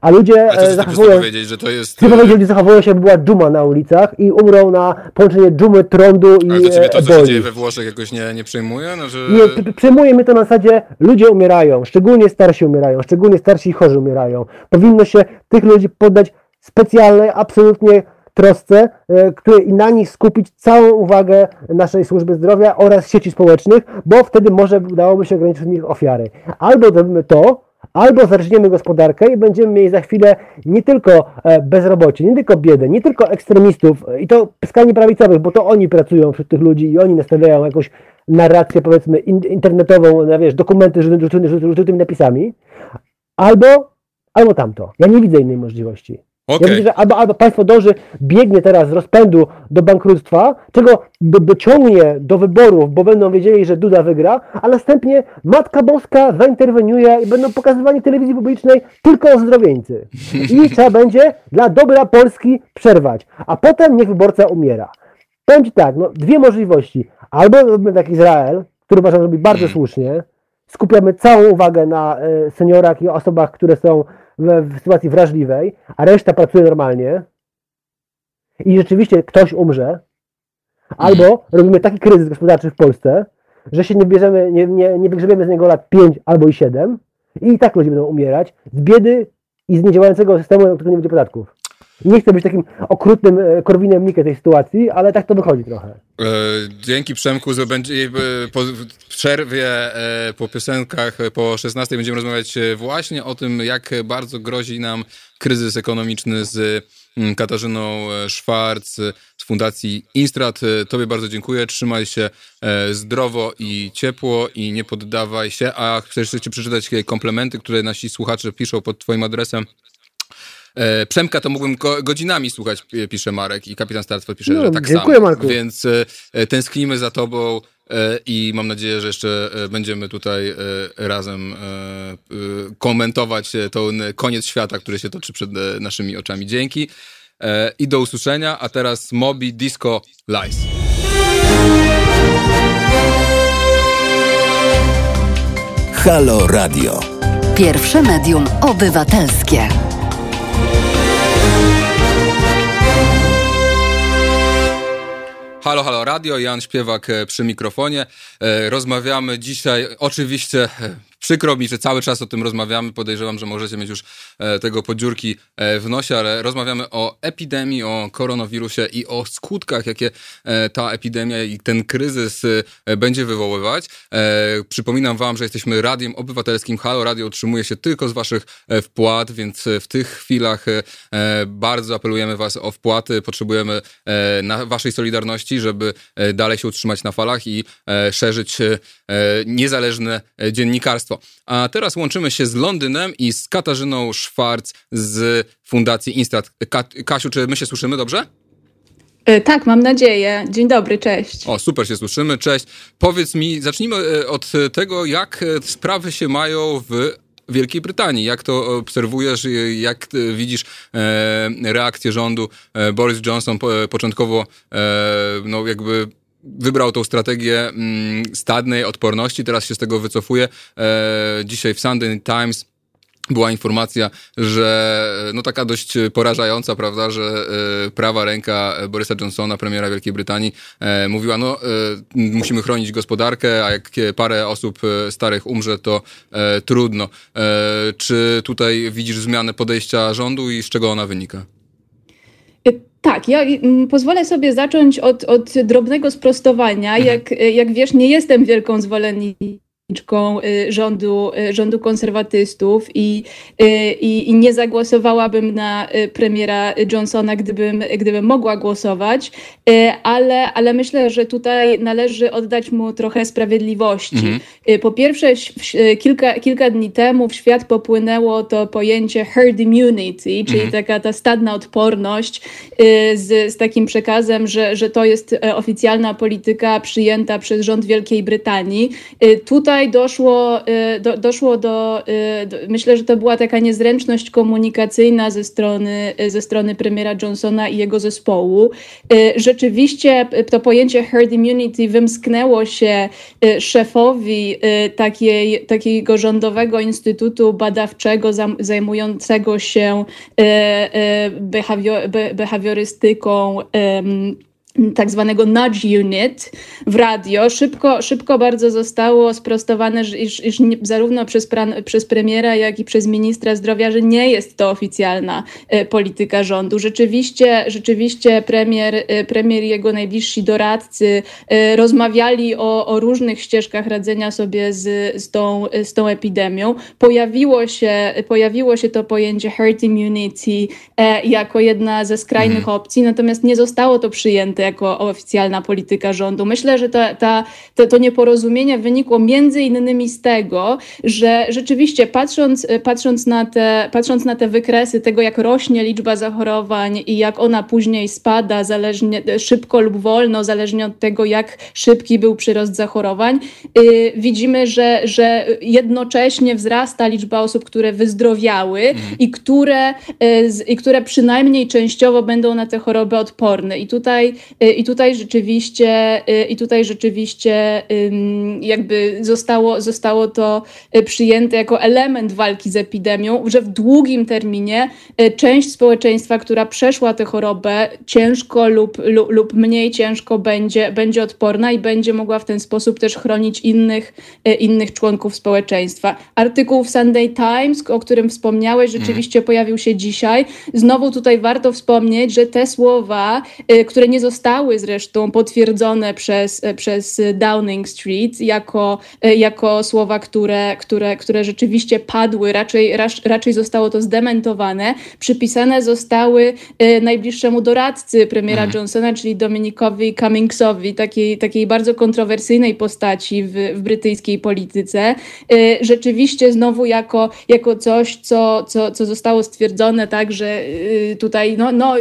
B: A ludzie
A: A zachowują, powiedzieć, że to jest...
B: Chcę powiedzieć, że zachowują się, jakby była dżuma na ulicach i umrą na połączenie dżumy, trądu i
A: Ale to ciebie to, co się dzieje we Włoszech jakoś nie, nie przejmuje? No, że...
B: Nie, przejmuje mnie to na zasadzie, ludzie umierają, szczególnie starsi umierają, szczególnie starsi i chorzy umierają. Powinno się tych ludzi poddać specjalnej, absolutnie trosce, e, które i na nich skupić całą uwagę naszej służby zdrowia oraz sieci społecznych, bo wtedy może udałoby się ograniczyć nich ofiary. Albo zrobimy to, Albo zaczniemy gospodarkę i będziemy mieli za chwilę nie tylko e, bezrobocie, nie tylko biedę, nie tylko ekstremistów i to skrajnie prawicowych, bo to oni pracują wśród tych ludzi i oni nastawiają jakąś narrację powiedzmy internetową, no wiesz, dokumenty z rzutymi napisami, albo, albo tamto. Ja nie widzę innej możliwości. Okay. Ja widzę, że albo, albo państwo dąży, biegnie teraz z rozpędu do bankructwa, czego do, dociągnie do wyborów, bo będą wiedzieli, że Duda wygra, a następnie Matka Boska zainterweniuje i będą pokazywani telewizji publicznej tylko ozdrowieńcy. I trzeba będzie dla dobra Polski przerwać. A potem niech wyborca umiera. Powiem Ci tak, no, dwie możliwości. Albo robimy tak Izrael, który uważam, robi bardzo hmm. słusznie, skupiamy całą uwagę na y, seniorach i osobach, które są w, sytuacji wrażliwej, a reszta pracuje normalnie i rzeczywiście ktoś umrze, albo mhm. robimy taki kryzys gospodarczy w Polsce, że się nie bierzemy, nie, nie, nie wygrzebiemy z niego lat 5 albo i 7 i i tak ludzie będą umierać z biedy i z niedziałającego systemu, na którego nie będzie podatków. Nie chcę być takim okrutnym e, korwinem Mikke tej sytuacji, ale tak to wychodzi trochę. E,
A: dzięki Przemku, że będzie, po przerwie, e, po piosenkach, po 16 będziemy rozmawiać właśnie o tym, jak bardzo grozi nam kryzys ekonomiczny z mm, Katarzyną Szwarc z Fundacji Instrat. Tobie bardzo dziękuję. Trzymaj się zdrowo i ciepło i nie poddawaj się. A chcę jeszcze przeczytać komplementy, które nasi słuchacze piszą pod twoim adresem. E, Przemka to mógłbym godzinami słuchać, pisze Marek i kapitan Startford pisze, no, że tak dziękuję, samo. Marku. Więc e, tęsknimy za tobą e, i mam nadzieję, że jeszcze będziemy tutaj razem komentować ten koniec świata, który się toczy przed naszymi oczami. Dzięki i do usłyszenia, a teraz Mobi Disco Lies.
C: Halo Radio. Pierwsze medium obywatelskie.
A: Halo, halo radio, Jan Śpiewak e, przy mikrofonie. E, rozmawiamy dzisiaj oczywiście e, Przykro mi, że cały czas o tym rozmawiamy. Podejrzewam, że możecie mieć już e, tego podziurki e, w nosie, ale rozmawiamy o epidemii, o koronawirusie i o skutkach, jakie e, ta epidemia i ten kryzys będzie wywoływać. Przypominam wam, że jesteśmy radiem obywatelskim. Halo Radio utrzymuje się tylko z waszych wpłat, więc w tych chwilach bardzo apelujemy was o wpłaty. Potrzebujemy waszej solidarności, żeby dalej się utrzymać na falach i szerzyć niezależne dziennikarstwo. A teraz łączymy się z Londynem i z Katarzyną Szwarc z Fundacji Instat. Ka Kasiu, czy my się słyszymy dobrze?
D: E, tak, mam nadzieję. Dzień dobry, cześć.
A: O, super się słyszymy, cześć. Powiedz mi, zacznijmy e, od tego, jak e, sprawy się mają w Wielkiej Brytanii. Jak to obserwujesz, jak widzisz reakcję rządu? Boris Johnson początkowo no jakby wybrał tą strategię mm, stadnej odporności, teraz się z tego wycofuje. E, dzisiaj w Sunday Times była informacja, że no taka dość porażająca, prawda, że e, prawa ręka Borysa Johnsona, premiera Wielkiej Brytanii, e, mówiła, no musimy chronić gospodarkę, a jak parę osób starych umrze, to trudno. Czy tutaj widzisz zmianę podejścia rządu i z czego ona wynika?
D: Tak, ja mm, pozwolę sobie zacząć od, od drobnego sprostowania. Mhm. Jak, jak wiesz, nie jestem wielką zwolenniczką rządu, y, rządu konserwatystów i, y, i, i, nie zagłosowałabym na premiera Johnsona, gdybym, gdybym mogła głosować, ale, ale myślę, że tutaj należy oddać mu trochę sprawiedliwości. Mhm. Po pierwsze, kilka, kilka dni temu w świat popłynęło to pojęcie herd immunity, czyli mhm. taka ta stadna odporność z, z takim przekazem, że, że to jest oficjalna polityka przyjęta przez rząd Wielkiej Brytanii. Tutaj tutaj doszło, y, do, doszło do, y, do, myślę, że to była taka niezręczność komunikacyjna ze strony, y, ze strony premiera Johnsona i jego zespołu. Rzeczywiście to pojęcie herd immunity wymsknęło się szefowi takiej, takiego rządowego instytutu badawczego zajmującego się behawiorystyką tak zwanego nudge unit w radio. Szybko, szybko bardzo zostało sprostowane, iż, iż zarówno przez, pran, przez premiera, jak i przez ministra zdrowia, że nie jest to oficjalna e, polityka rządu. Rzeczywiście, rzeczywiście premier, e, premier i jego najbliżsi doradcy e, rozmawiali o, o różnych ścieżkach radzenia sobie z, z, tą, z tą epidemią. Pojawiło się, pojawiło się to pojęcie herd immunity e, jako jedna ze skrajnych mhm. opcji, natomiast nie zostało to przyjęte jako oficjalna polityka rządu. Myślę, że ta, ta, to, to nieporozumienie wynikło między innymi z tego, że rzeczywiście patrząc, patrząc, na te, patrząc na te wykresy tego, jak rośnie liczba zachorowań i jak ona później spada, zależnie szybko lub wolno, zależnie od tego, jak szybki był przyrost zachorowań, yy, widzimy, że, że jednocześnie wzrasta liczba osób, które wyzdrowiały i, które, yy, i które przynajmniej częściowo będą na te choroby odporne. I tutaj I tutaj rzeczywiście, y, i tutaj rzeczywiście jakby zostało, zostało to y, przyjęte jako element walki z epidemią, że w długim terminie część społeczeństwa, która przeszła tę chorobę ciężko lub, lub, lub mniej ciężko będzie, będzie odporna i będzie mogła w ten sposób też chronić innych, innych członków społeczeństwa. Artykuł w Sunday Times, o którym wspomniałeś, rzeczywiście mm. pojawił się dzisiaj. Znowu tutaj warto wspomnieć, że te słowa, które nie zostały zostały zresztą potwierdzone przez, przez Downing Street jako, jako słowa, które, które, które rzeczywiście padły, raczej, raczej zostało to zdementowane. Przypisane zostały e, najbliższemu doradcy premiera hmm. Johnsona, czyli Dominikowi Cummingsowi, takiej, takiej bardzo kontrowersyjnej postaci w, w brytyjskiej polityce. E, rzeczywiście znowu jako, jako coś, co, co, co zostało stwierdzone tak, że e, tutaj, no, no,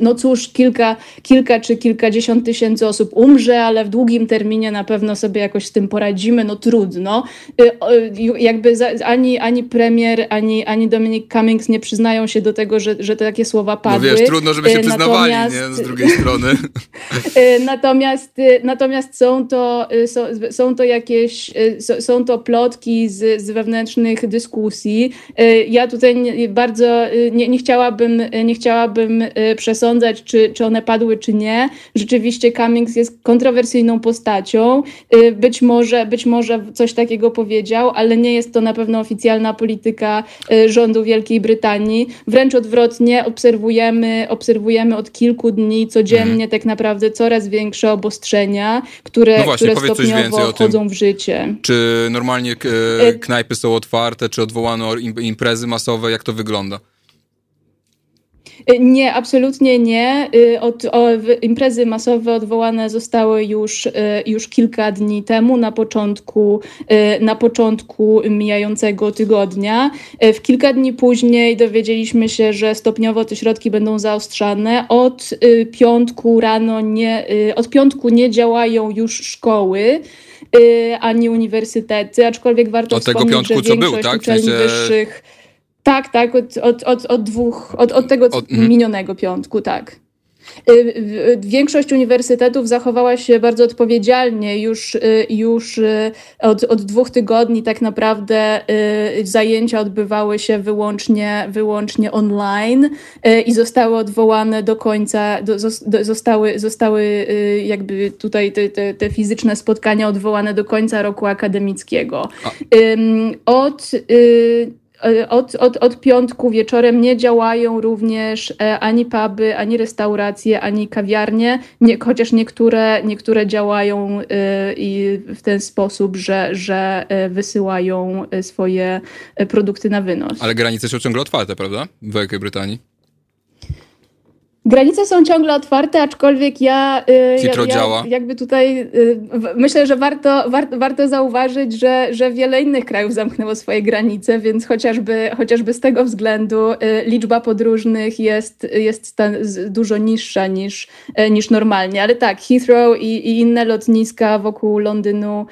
D: no cóż, kilka, kilka czy kilkadziesiąt tysięcy osób umrze, ale w długim terminie na pewno sobie jakoś z tym poradzimy, no trudno. Y, jakby ani, ani premier, ani, ani Dominic Cummings nie przyznają się do tego, że, że takie słowa padły.
A: No wiesz, trudno, żeby się y, przyznawali, natomiast, nie? Z drugiej strony.
D: Y, natomiast, natomiast są to, są, są to jakieś, są to plotki z, z wewnętrznych dyskusji. Ja tutaj bardzo nie, nie chciałabym, nie chciałabym przesądzać, czy, czy one padły, czy nie. Rzeczywiście Cummings jest kontrowersyjną postacią. Y, być może, być może coś takiego powiedział, ale nie jest to na pewno oficjalna polityka y, rządu Wielkiej Brytanii. Wręcz odwrotnie obserwujemy, obserwujemy od kilku dni codziennie mhm. tak naprawdę coraz większe obostrzenia, które, no właśnie, które stopniowo wchodzą w życie.
A: Czy normalnie y, knajpy są otwarte, czy odwołano imprezy masowe? Jak to wygląda?
D: Nie, absolutnie nie. Y, od, o, imprezy masowe odwołane zostały już, y, już kilka dni temu, na początku, y, na początku mijającego tygodnia. W kilka dni później dowiedzieliśmy się, że stopniowo te środki będą zaostrzane. Od piątku rano nie, od piątku nie działają już szkoły ani uniwersytety, aczkolwiek warto
A: od wspomnieć, tego piątku, że większość co był, tak?
D: uczelni wyższych tak, tak, od, od, od, od dwóch, od, od tego od, mhm. minionego piątku, tak. Y, większość uniwersytetów zachowała się bardzo odpowiedzialnie. Już, y, już y, od, od dwóch tygodni tak naprawdę zajęcia odbywały się wyłącznie, wyłącznie online i zostały odwołane do końca, do, zostały, zostały jakby tutaj te, te, te fizyczne spotkania odwołane do końca roku akademickiego. Od od, od, od piątku wieczorem nie działają również e, ani puby, ani restauracje, ani kawiarnie, nie, chociaż niektóre, niektóre działają e, i w ten sposób, że, że wysyłają swoje produkty na wynos.
A: Ale granice są ciągle otwarte, prawda? W Wielkiej Brytanii.
D: Granice są ciągle otwarte, aczkolwiek ja, y, ja, ja jakby tutaj y, myślę, że warto, war, warto zauważyć, że, że wiele innych krajów zamknęło swoje granice, więc chociażby, chociażby z tego względu y, liczba podróżnych jest, jest dużo niższa niż, niż normalnie. Ale tak, Heathrow i, i inne lotniska wokół Londynu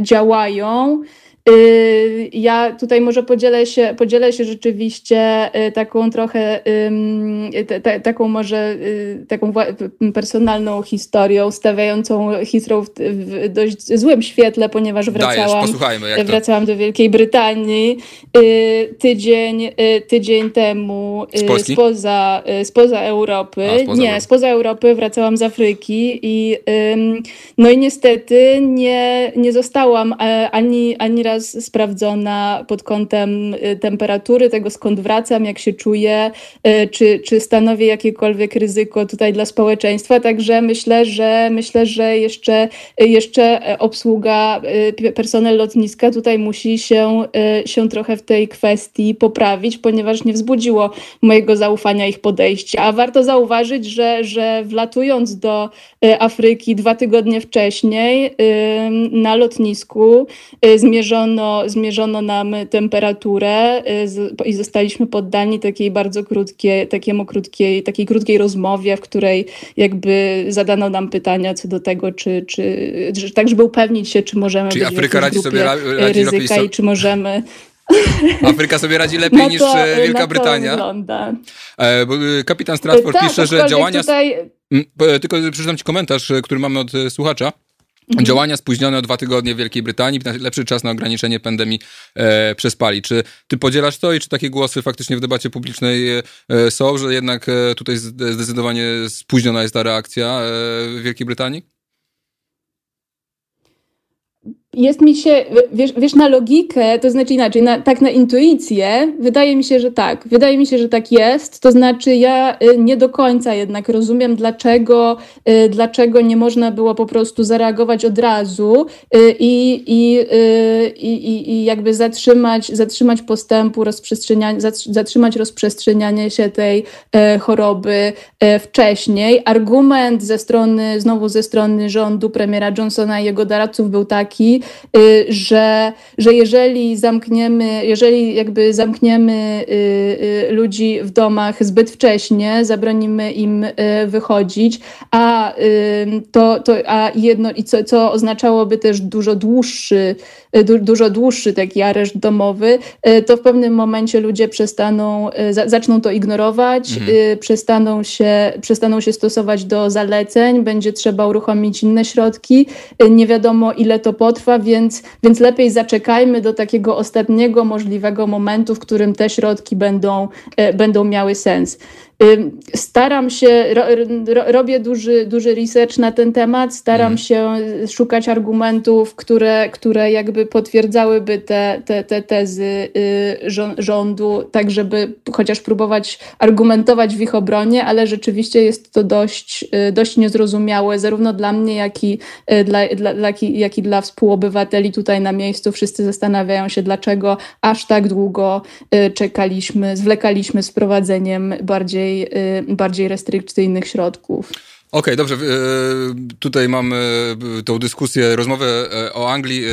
D: działają. Y, ja tutaj może podzielę się, podzielę się rzeczywiście y, taką trochę, taką może taką personalną historią, stawiającą Heathrow w dość złym świetle, ponieważ wracałam,
A: Dajesz,
D: wracałam do Wielkiej Brytanii tydzień, tydzień temu spoza, spoza Europy. A, spoza nie, spoza Europy wracałam z Afryki i no i niestety nie, nie zostałam e, ani, ani raz sprawdzona pod kątem e, temperatury, tego skąd wracam, jak się czuję, e, czy, czy stanowię jakiekolwiek ryzyko tutaj dla społeczeństwa. Także myślę, że myślę, że jeszcze, jeszcze obsługa, personel lotniska tutaj musi się, się trochę w tej kwestii poprawić, ponieważ nie wzbudziło mojego zaufania ich podejście. A warto zauważyć, że, że wlatując do Afryki dwa tygodnie wcześniej, na lotnisku y, zmierzono, zmierzono nam temperaturę y, i zostaliśmy poddani takiej bardzo krótkiej, takiemu krótkiej, takiej krótkiej rozmowie, w której jakby zadano nam pytania co do tego, czy, czy, czy tak, żeby upewnić się, czy możemy
A: Czyli
D: być
A: Afryka radzi sobie radzi
D: ryzyka i czy możemy
A: Afryka sobie radzi lepiej no to, niż e, Wielka Brytania.
D: Wygląda.
A: E, kapitan Stratford tak, pisze, że działania.
D: Tutaj...
A: Tylko przeczytam ci komentarz, który mamy od słuchacza. Mhm. Działania spóźnione o dwa tygodnie w Wielkiej Brytanii, lepszy czas na ograniczenie pandemii e, przespali. Czy ty podzielasz to i czy takie głosy faktycznie w debacie publicznej e, są, że jednak e, tutaj zdecydowanie spóźniona jest ta reakcja e, w Wielkiej Brytanii?
D: Jest mi się, wiesz, wiesz, na logikę, to znaczy inaczej, na, tak na intuicję, wydaje mi się, że tak. Wydaje mi się, że tak jest. To znaczy, ja y, nie do końca jednak rozumiem, dlaczego, y, dlaczego nie można było po prostu zareagować od razu y, i, i, i, i jakby zatrzymać, zatrzymać postępu, zatrzymać rozprzestrzenianie się tej e, choroby e, wcześniej. Argument ze strony, znowu ze strony rządu premiera Johnsona i jego doradców był taki, że, że jeżeli zamkniemy, jeżeli jakby zamkniemy y, y, ludzi w domach zbyt wcześnie, zabronimy im wychodzić, a to, to a jedno i co, co oznaczałoby też dużo dłuższy, dużo dłuższy taki areszt domowy, to w pewnym momencie ludzie przestaną, zaczną to ignorować, mhm. przestaną, się, przestaną się stosować do zaleceń, będzie trzeba uruchomić inne środki, nie wiadomo ile to potrwa, więc, więc lepiej zaczekajmy do takiego ostatniego możliwego momentu, w którym te środki będą, e, będą miały sens. Staram się, ro, ro, robię duży, duży research na ten temat, staram mhm. się szukać argumentów, które, które jakby potwierdzałyby te, te, te tezy y, rządu, tak żeby chociaż próbować argumentować w ich obronie, ale rzeczywiście jest to dość, y, dość niezrozumiałe, zarówno dla mnie, jak i y, dla, dla, jak i dla współobywateli tutaj na miejscu. Wszyscy zastanawiają się, dlaczego aż tak długo czekaliśmy, zwlekaliśmy z wprowadzeniem bardziej bardziej, y, bardziej restrykcyjnych środków.
A: Okej, okay, dobrze. E, tutaj mamy e, tą dyskusję, rozmowę e, o Anglii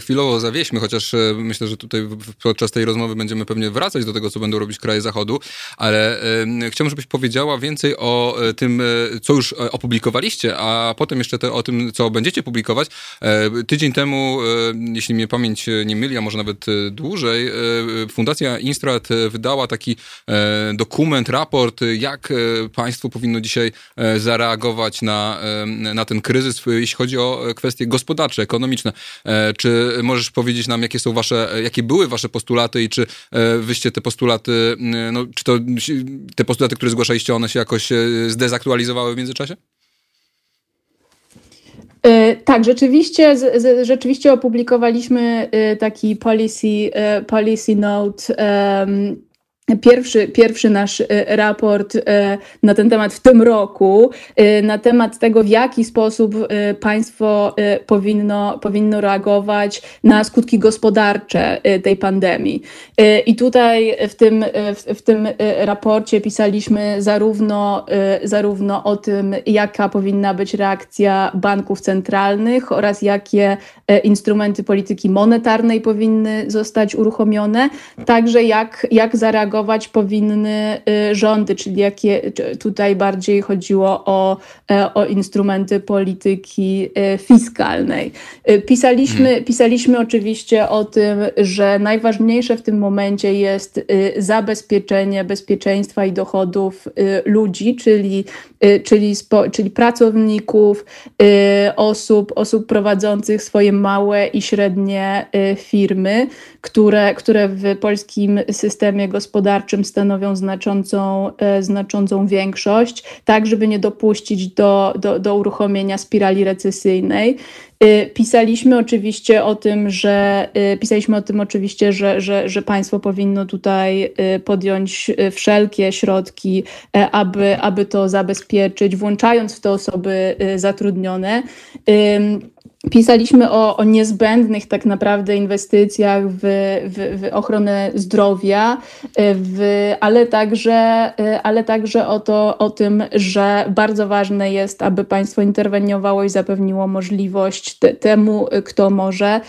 A: chwilowo zawieźmy, chociaż myślę, że tutaj podczas tej rozmowy będziemy pewnie wracać do tego, co będą robić kraje Zachodu, ale chciałbym, żebyś powiedziała więcej o tym, co już opublikowaliście, a potem jeszcze te, o tym, co będziecie publikować. Tydzień temu, jeśli mnie pamięć nie myli, a może nawet dłużej, Fundacja Instrat wydała taki dokument, raport, jak państwo powinno dzisiaj zareagować reagować na, na ten kryzys, jeśli chodzi o kwestie gospodarcze, ekonomiczne. E, czy możesz powiedzieć nam, jakie są wasze, jakie były wasze postulaty i czy e, wyście te postulaty, no, czy to te postulaty, które zgłaszaliście, one się jakoś e, zdezaktualizowały w międzyczasie?
D: Tak, rzeczywiście, rzeczywiście opublikowaliśmy taki policy, policy note Pierwszy, pierwszy nasz e, raport e, na ten temat w tym roku, e, na temat tego, w jaki sposób państwo powinno, powinno reagować na skutki gospodarcze tej pandemii. I tutaj w tym, w, w tym raporcie pisaliśmy zarówno, zarówno o tym, jaka powinna być reakcja banków centralnych oraz jakie instrumenty polityki monetarnej powinny zostać uruchomione, także jak, jak zareagować reagować powinny rządy, czyli jakie tutaj bardziej chodziło o, o instrumenty polityki fiskalnej. Pisaliśmy, hmm. pisaliśmy oczywiście o tym, że najważniejsze w tym momencie jest zabezpieczenie bezpieczeństwa i dochodów ludzi, czyli, czyli, spo, czyli pracowników, osób, osób prowadzących swoje małe i średnie firmy, które, które w polskim systemie gospodarczym stanowią znaczącą, e, znaczącą większość, tak żeby nie dopuścić do, do, do uruchomienia spirali recesyjnej. E, pisaliśmy oczywiście o tym, że e, pisaliśmy o tym oczywiście, że, że, że państwo powinno tutaj podjąć wszelkie środki, aby, aby to zabezpieczyć, włączając w to osoby zatrudnione. Pisaliśmy o, o niezbędnych tak naprawdę inwestycjach w, w, w ochronę zdrowia, w, ale, także, ale także o, to, o tym, że bardzo ważne jest, aby państwo interweniowało i zapewniło możliwość te, temu, kto może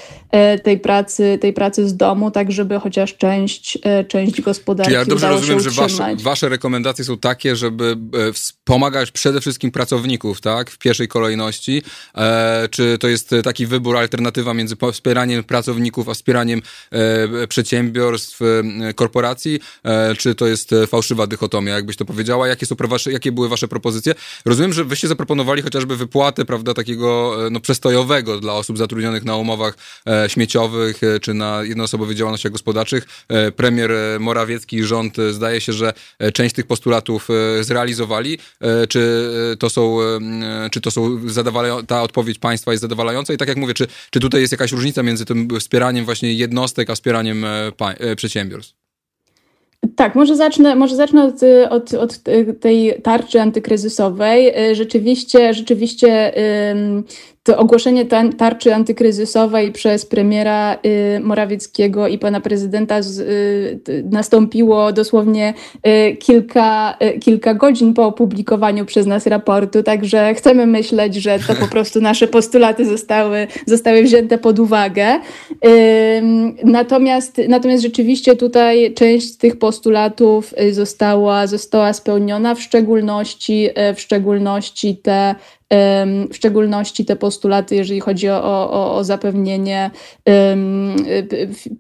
D: tej pracy, tej pracy z domu, tak żeby chociaż część, e, część gospodarki
A: Czyli ja dobrze rozumiem, że wasze, wasze rekomendacje są takie, żeby e, wspomagać przede wszystkim pracowników, tak, w pierwszej kolejności. E, czy to jest taki wybór, alternatywa między wspieraniem pracowników, a wspieraniem e, przedsiębiorstw, e, korporacji, e, czy to jest fałszywa dychotomia, jakbyś to powiedziała? Jakie, są wasze, jakie były wasze propozycje? Rozumiem, że wyście zaproponowali chociażby wypłatę, prawda, takiego no, przestojowego dla osób zatrudnionych na umowach śmieciowych, czy na jednoosobowych działalnościach gospodarczych. Premier Morawiecki i rząd zdaje się, że część tych postulatów zrealizowali. Czy to są, czy to są zadowalające, ta odpowiedź państwa jest zadowalająca? i tak jak mówię, czy, czy tutaj jest jakaś różnica między tym wspieraniem właśnie jednostek, a wspieraniem e, e, przedsiębiorstw?
D: Tak, może zacznę, może zacznę od, od, od tej tarczy antykryzysowej. E, rzeczywiście, rzeczywiście to ogłoszenie tarczy antykryzysowej przez premiera y, Morawieckiego i pana prezydenta y, nastąpiło dosłownie y, kilka, kilka godzin po opublikowaniu przez nas raportu, także chcemy myśleć, że to po prostu nasze postulaty zostały, zostały wzięte pod uwagę. Natomiast, natomiast rzeczywiście tutaj część tych postulatów została, została spełniona, w szczególności, w szczególności te w szczególności te postulaty, jeżeli chodzi o, o, o zapewnienie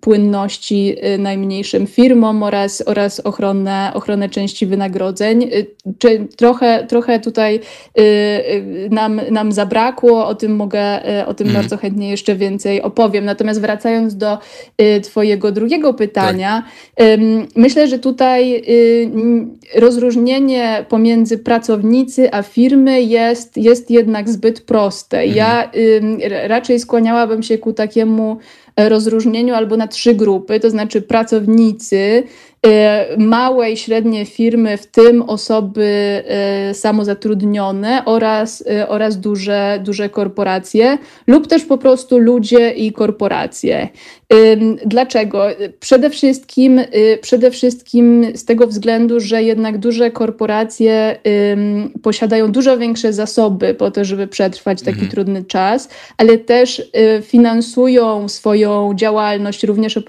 D: płynności y, najmniejszym firmom oraz, oraz ochronę, ochronę części wynagrodzeń. Y, trochę, trochę tutaj y, nam, nam zabrakło, o tym mogę, o tym mhm. bardzo chętnie jeszcze więcej opowiem. Natomiast wracając do Twojego drugiego pytania, tak. myślę, że tutaj rozróżnienie pomiędzy pracownicy a firmy jest, jest jest jednak zbyt proste. Ja y, raczej skłaniałabym się ku takiemu rozróżnieniu albo na trzy grupy, to znaczy pracownicy, małe i średnie firmy, w tym osoby y, samozatrudnione oraz, y, oraz duże, duże korporacje, lub też po prostu ludzie i korporacje. Dlaczego? Przede wszystkim, przede wszystkim z tego względu, że jednak duże korporacje posiadają dużo większe zasoby po to, żeby przetrwać taki mhm. trudny czas, ale też finansują swoją działalność również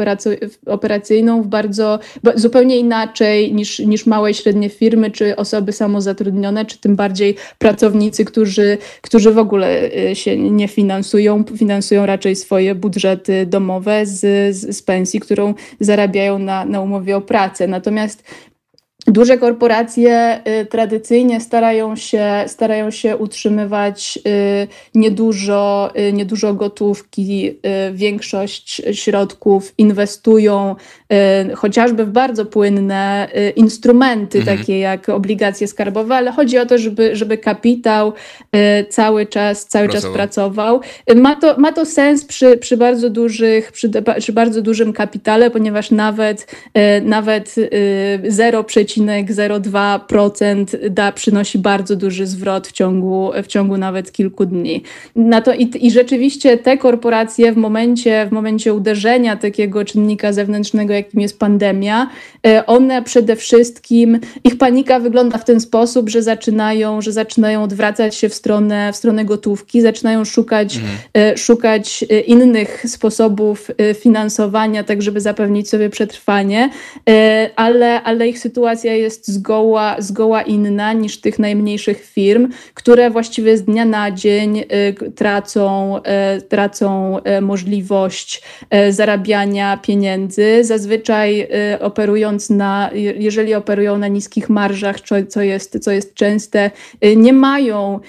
D: operacyjną w bardzo zupełnie inaczej niż, niż małe i średnie firmy, czy osoby samozatrudnione, czy tym bardziej pracownicy, którzy, którzy w ogóle y, się nie finansują, finansują raczej swoje budżety domowe z, z, z pensji, którą zarabiają na, na umowie o pracę. Natomiast Duże korporacje y, tradycyjnie starają się, starają się utrzymywać y, niedużo, y, niedużo gotówki, większość środków inwestują chociażby w bardzo płynne instrumenty, mhm. takie jak obligacje skarbowe, ale chodzi o to, żeby, żeby kapitał cały czas, cały pracował. czas pracował. Ma to, ma to sens przy, przy, bardzo dużych, przy, przy bardzo dużym kapitale, ponieważ nawet, nawet 0,5 0,02% da, przynosi bardzo duży zwrot w ciągu, w ciągu nawet kilku dni. Na to, i, I rzeczywiście te korporacje w momencie, w momencie uderzenia takiego czynnika zewnętrznego, jakim jest pandemia, e, one przede wszystkim, ich panika wygląda w ten sposób, że zaczynają, że zaczynają odwracać się w stronę, w stronę gotówki, zaczynają szukać, mhm. E, szukać e, innych sposobów finansowania, tak żeby zapewnić sobie przetrwanie, ale, ale ich sytuacja jest zgoła, zgoła inna niż tych najmniejszych firm, które właściwie z dnia na dzień tracą, tracą możliwość zarabiania pieniędzy. Zazwyczaj operując na, jeżeli operują na niskich marżach, co jest, co jest częste, nie mają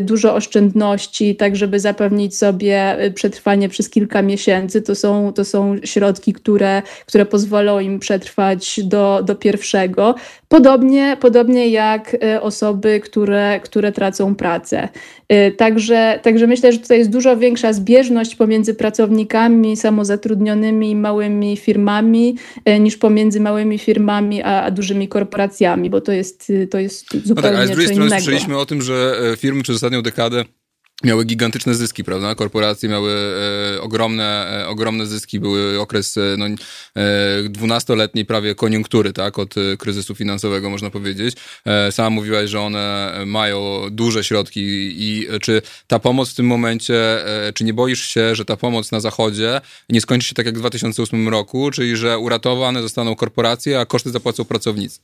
D: dużo oszczędności, tak żeby zapewnić sobie przetrwanie przez kilka miesięcy. To są, to są środki, które, które pozwolą im przetrwać do, do pierwszego. Podobnie, podobnie jak osoby, które, które tracą pracę. Także, także myślę, że tutaj jest dużo większa zbieżność pomiędzy pracownikami samozatrudnionymi i małymi firmami niż pomiędzy małymi firmami a, a dużymi korporacjami, bo to jest, to jest zupełnie no tak, ale
A: z drugiej strony słyszeliśmy o tym, że e, firmy przez ostatnią dekadę miały gigantyczne zyski, prawda? Korporacje miały e, ogromne, e, ogromne zyski. Były okres e, no, dwunastoletniej prawie koniunktury, tak? Od e, kryzysu finansowego, można powiedzieć. E, sama mówiłaś, że one mają duże środki i czy ta pomoc w tym momencie, e, czy nie boisz się, że ta pomoc na Zachodzie nie skończy się tak jak w 2008 roku, czyli że uratowane zostaną korporacje, a koszty zapłacą pracownicy?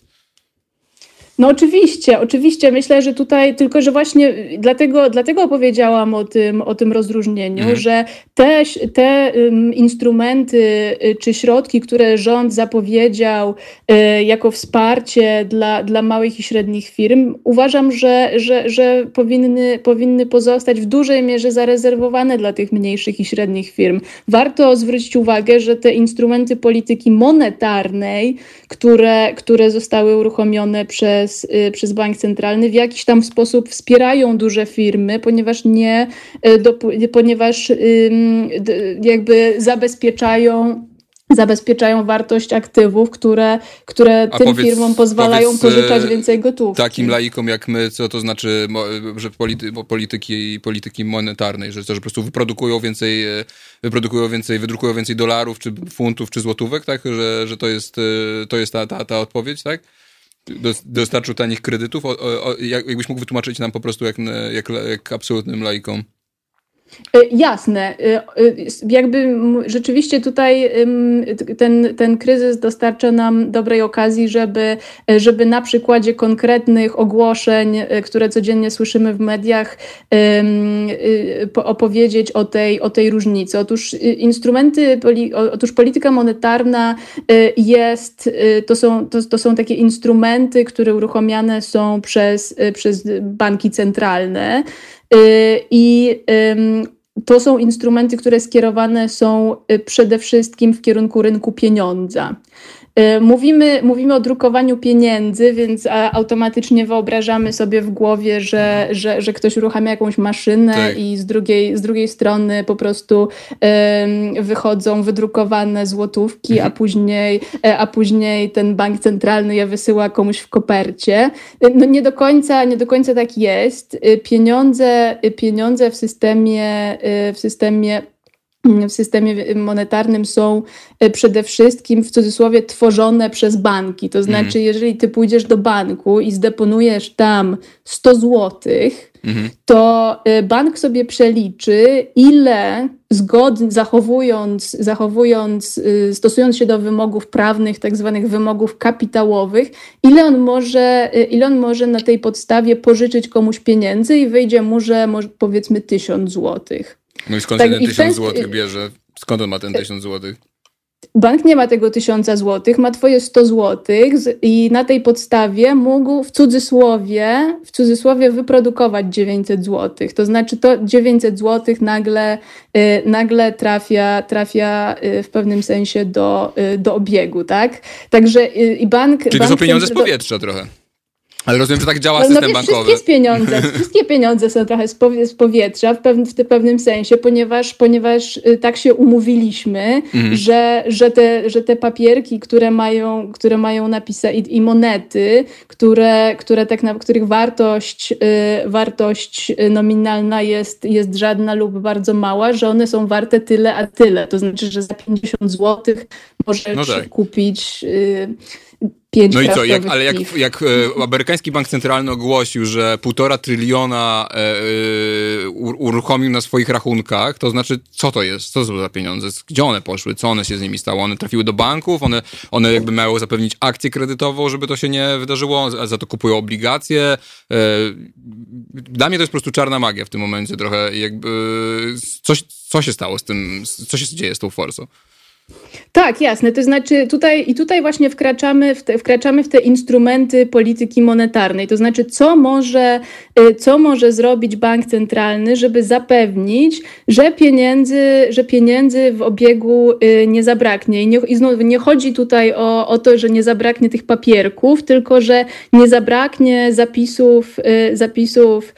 D: No oczywiście, oczywiście. Myślę, że tutaj tylko, że właśnie dlatego, dlatego opowiedziałam o tym, o tym rozróżnieniu, mhm. że te, te um, instrumenty y, czy środki, które rząd zapowiedział y, jako wsparcie dla, dla małych i średnich firm, uważam, że, że, że powinny, powinny pozostać w dużej mierze zarezerwowane dla tych mniejszych i średnich firm. Warto zwrócić uwagę, że te instrumenty polityki monetarnej, które, które zostały uruchomione przez przez, y, przez bank centralny w jakiś tam sposób wspierają duże firmy, ponieważ nie, y, ponieważ jakby zabezpieczają zabezpieczają wartość aktywów, które, które tym powiedz, firmom pozwalają powiedz, pożyczać e, więcej gotówki.
A: Takim laikom jak my, co to znaczy, że polity, polityki, polityki monetarnej, że, to, że po prostu wyprodukują więcej, wyprodukują więcej, wydrukują więcej dolarów, czy funtów, czy złotówek, tak? Że, że to jest, to jest ta, ta, ta odpowiedź, tak? Dostarczył tanich kredytów? O, o, jakbyś mógł wytłumaczyć nam po prostu jak, jak, jak absolutnym laikom?
D: E, jasne. E, e, jakby rzeczywiście tutaj ten, ten kryzys dostarcza nam dobrej okazji, żeby, żeby na przykładzie konkretnych ogłoszeń, które codziennie słyszymy w mediach, opowiedzieć o tej, o tej różnicy. Otóż instrumenty, otóż polityka monetarna jest, to są, to, to są takie instrumenty, które uruchamiane są przez, przez banki centralne. Y, I to są instrumenty, które skierowane są y, przede wszystkim w kierunku rynku pieniądza. Y, mówimy, mówimy o drukowaniu pieniędzy, więc automatycznie wyobrażamy sobie w głowie, że, że, że ktoś uruchamia jakąś maszynę tak. i z drugiej, z drugiej strony po prostu wychodzą wydrukowane złotówki, mhm. a, później, e, a później ten bank centralny je wysyła komuś w kopercie. Y, no nie do końca, nie do końca tak jest. Pieniądze, pieniądze w systemie, w systemie w systemie monetarnym są e, przede wszystkim w cudzysłowie tworzone przez banki. To znaczy, mhm. jeżeli ty pójdziesz do banku i zdeponujesz tam 100 złotych, mhm. to e, bank sobie przeliczy, ile zgodnie, zachowując, zachowując, y, stosując się do wymogów prawnych, tak zwanych wymogów kapitałowych, ile on może, y, ile on może na tej podstawie pożyczyć komuś pieniędzy i wyjdzie mu, że powiedzmy tysiąc złotych.
A: No i skąd tak, ten tysiąc ten... złotych bierze? Skąd on ma ten tysiąc złotych?
D: Bank nie ma tego tysiąca złotych, ma twoje 100 złotych i na tej podstawie mógł w cudzysłowie, w cudzysłowie wyprodukować 900 złotych. To znaczy to 900 złotych nagle, y, nagle trafia, trafia y, w pewnym sensie do, do obiegu, tak? Także i bank...
A: Czyli
D: bank
A: to są pieniądze z powietrza trochę. Ale rozumiem, że tak działa no, system no, wiesz, bankowy.
D: Wszystkie pieniądze, wszystkie pieniądze są trochę z powietrza w, pewnym, w pewnym sensie, ponieważ, ponieważ y, tak się umówiliśmy, mhm. że, że, te, że te papierki, które mają, które mają napisy i, i monety, które, które tak na, których wartość, y, wartość nominalna jest, jest żadna lub bardzo mała, że one są warte tyle, a tyle. To znaczy, że za 50 zł możesz no tak. kupić y, pięć
A: No i co, jak, ale jak, jak e, amerykański bank centralny ogłosił, że półtora tryliona e, e, uruchomił na swoich rachunkach, to znaczy, co to jest? Co to są za pieniądze? Gdzie one poszły? Co one się z nimi stało? One trafiły do banków? One, one jakby miały zapewnić akcję kredytową, żeby to się nie wydarzyło? Za, za to kupują obligacje? E, dla mnie to jest po prostu czarna magia w tym momencie trochę. Jakby, coś, co się stało z tym? Co się dzieje z tą forsą?
D: Tak, jasne. To znaczy tutaj i tutaj właśnie wkraczamy w, te, wkraczamy w te instrumenty polityki monetarnej. To znaczy, co może, y, co może zrobić bank centralny, żeby zapewnić, że pieniędzy, że pieniędzy w obiegu y, nie zabraknie. I, nie, i znowu nie chodzi tutaj o, o to, że nie zabraknie tych papierków, tylko że nie zabraknie zapisów, y, zapisów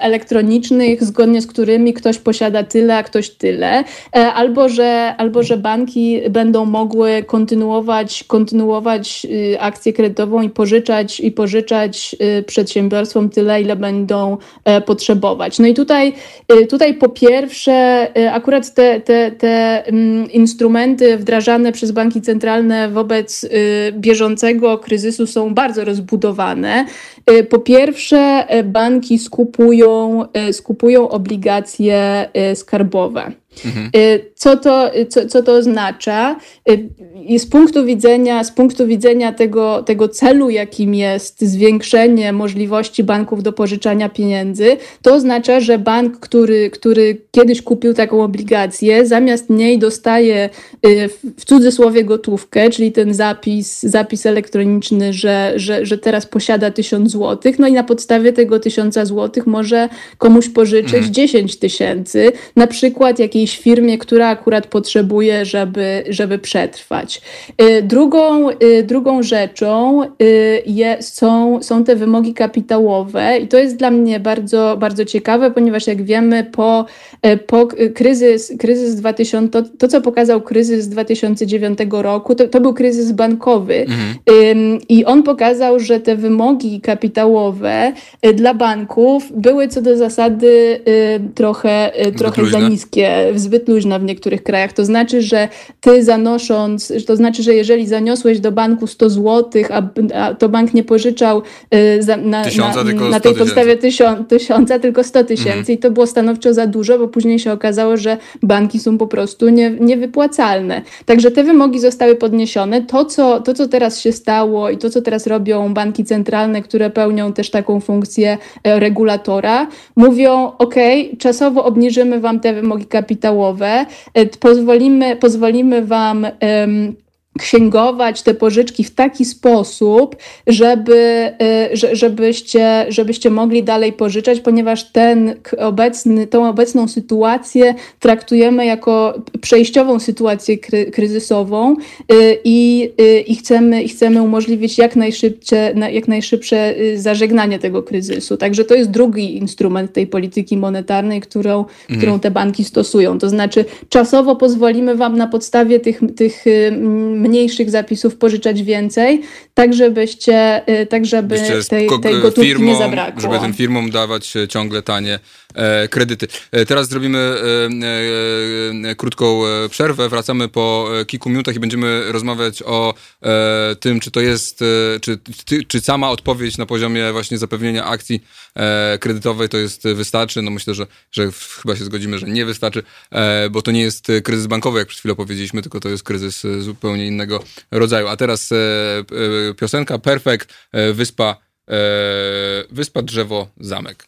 D: elektronicznych, zgodnie z którymi ktoś posiada tyle, a ktoś tyle, e, albo że, albo że banki będą mogły kontynuować, kontynuować y, akcję kredytową i pożyczać, i pożyczać y, przedsiębiorstwom tyle, ile będą e, potrzebować. No i tutaj, y, tutaj po pierwsze, akurat te, te, te mm, instrumenty wdrażane przez banki centralne wobec bieżącego kryzysu są bardzo rozbudowane. Po pierwsze, banki skupują, skupują obligacje skarbowe. Mhm. Co, to, co, co to oznacza? I z punktu widzenia, z punktu widzenia tego, tego celu, jakim jest zwiększenie możliwości banków do pożyczania pieniędzy, to oznacza, że bank, który, który kiedyś kupił taką obligację, zamiast niej dostaje w cudzysłowie gotówkę, czyli ten zapis, zapis elektroniczny, że, że, że teraz posiada tysiąc złotych, no i na podstawie tego tysiąca złotych może komuś pożyczyć mhm. 10 tysięcy, na przykład jakiejś jakiejś firmie, która akurat potrzebuje, żeby, żeby przetrwać. Y, drugą, y, drugą rzeczą y, są, są te wymogi kapitałowe i to jest dla mnie bardzo, bardzo ciekawe, ponieważ jak wiemy, po, po kryzys, kryzys 2000, to, to co pokazał kryzys 2009 roku, to, to był kryzys bankowy mhm. i on pokazał, że te wymogi kapitałowe dla banków były co do zasady trochę, trochę za niskie zbyt luźna w niektórych krajach. To znaczy, że ty zanosząc, to znaczy, że jeżeli zaniosłeś do banku 100 zł, a, a to bank nie pożyczał y, za, na, tysiąca, na, na, tej podstawie tysiąca, tysiąca, tylko 100 tysięcy mhm. i to było stanowczo za dużo, bo później się okazało, że banki są po prostu nie, niewypłacalne. Także te wymogi zostały podniesione. To co, to, co teraz się stało i to, co teraz robią banki centralne, które pełnią też taką funkcję e, regulatora, mówią, ok, czasowo obniżymy wam te wymogi kapitałowe, kapitałowe, e, pozwolimy, pozwolimy Wam księgować te pożyczki w taki sposób, żeby, y, żebyście, żebyście mogli dalej pożyczać, ponieważ ten obecny, tą obecną sytuację traktujemy jako przejściową sytuację kry, kryzysową y, i, y, i, chcemy, i chcemy umożliwić jak najszybsze, jak najszybsze zażegnanie tego kryzysu. Także to jest drugi instrument tej polityki monetarnej, którą, mhm. którą te banki stosują. To znaczy czasowo pozwolimy Wam na podstawie tych, tych mniejszych zapisów pożyczać więcej, tak żebyście, y, tak żeby tej, tej gotówki firmom, nie zabrakło.
A: Żeby tym firmom dawać e, ciągle tanie e, kredyty. E, teraz zrobimy e, e, krótką e, przerwę, wracamy po kilku minutach i będziemy rozmawiać o tym, czy to jest, czy, czy, czy sama odpowiedź na poziomie właśnie zapewnienia akcji kredytowej to jest wystarczy. No myślę, że, że chyba się zgodzimy, że nie wystarczy, bo to nie jest kryzys bankowy, jak przed chwilą powiedzieliśmy, tylko to jest kryzys zupełnie innego rodzaju. A teraz piosenka Perfect, wyspa, wyspa, drzewo, zamek.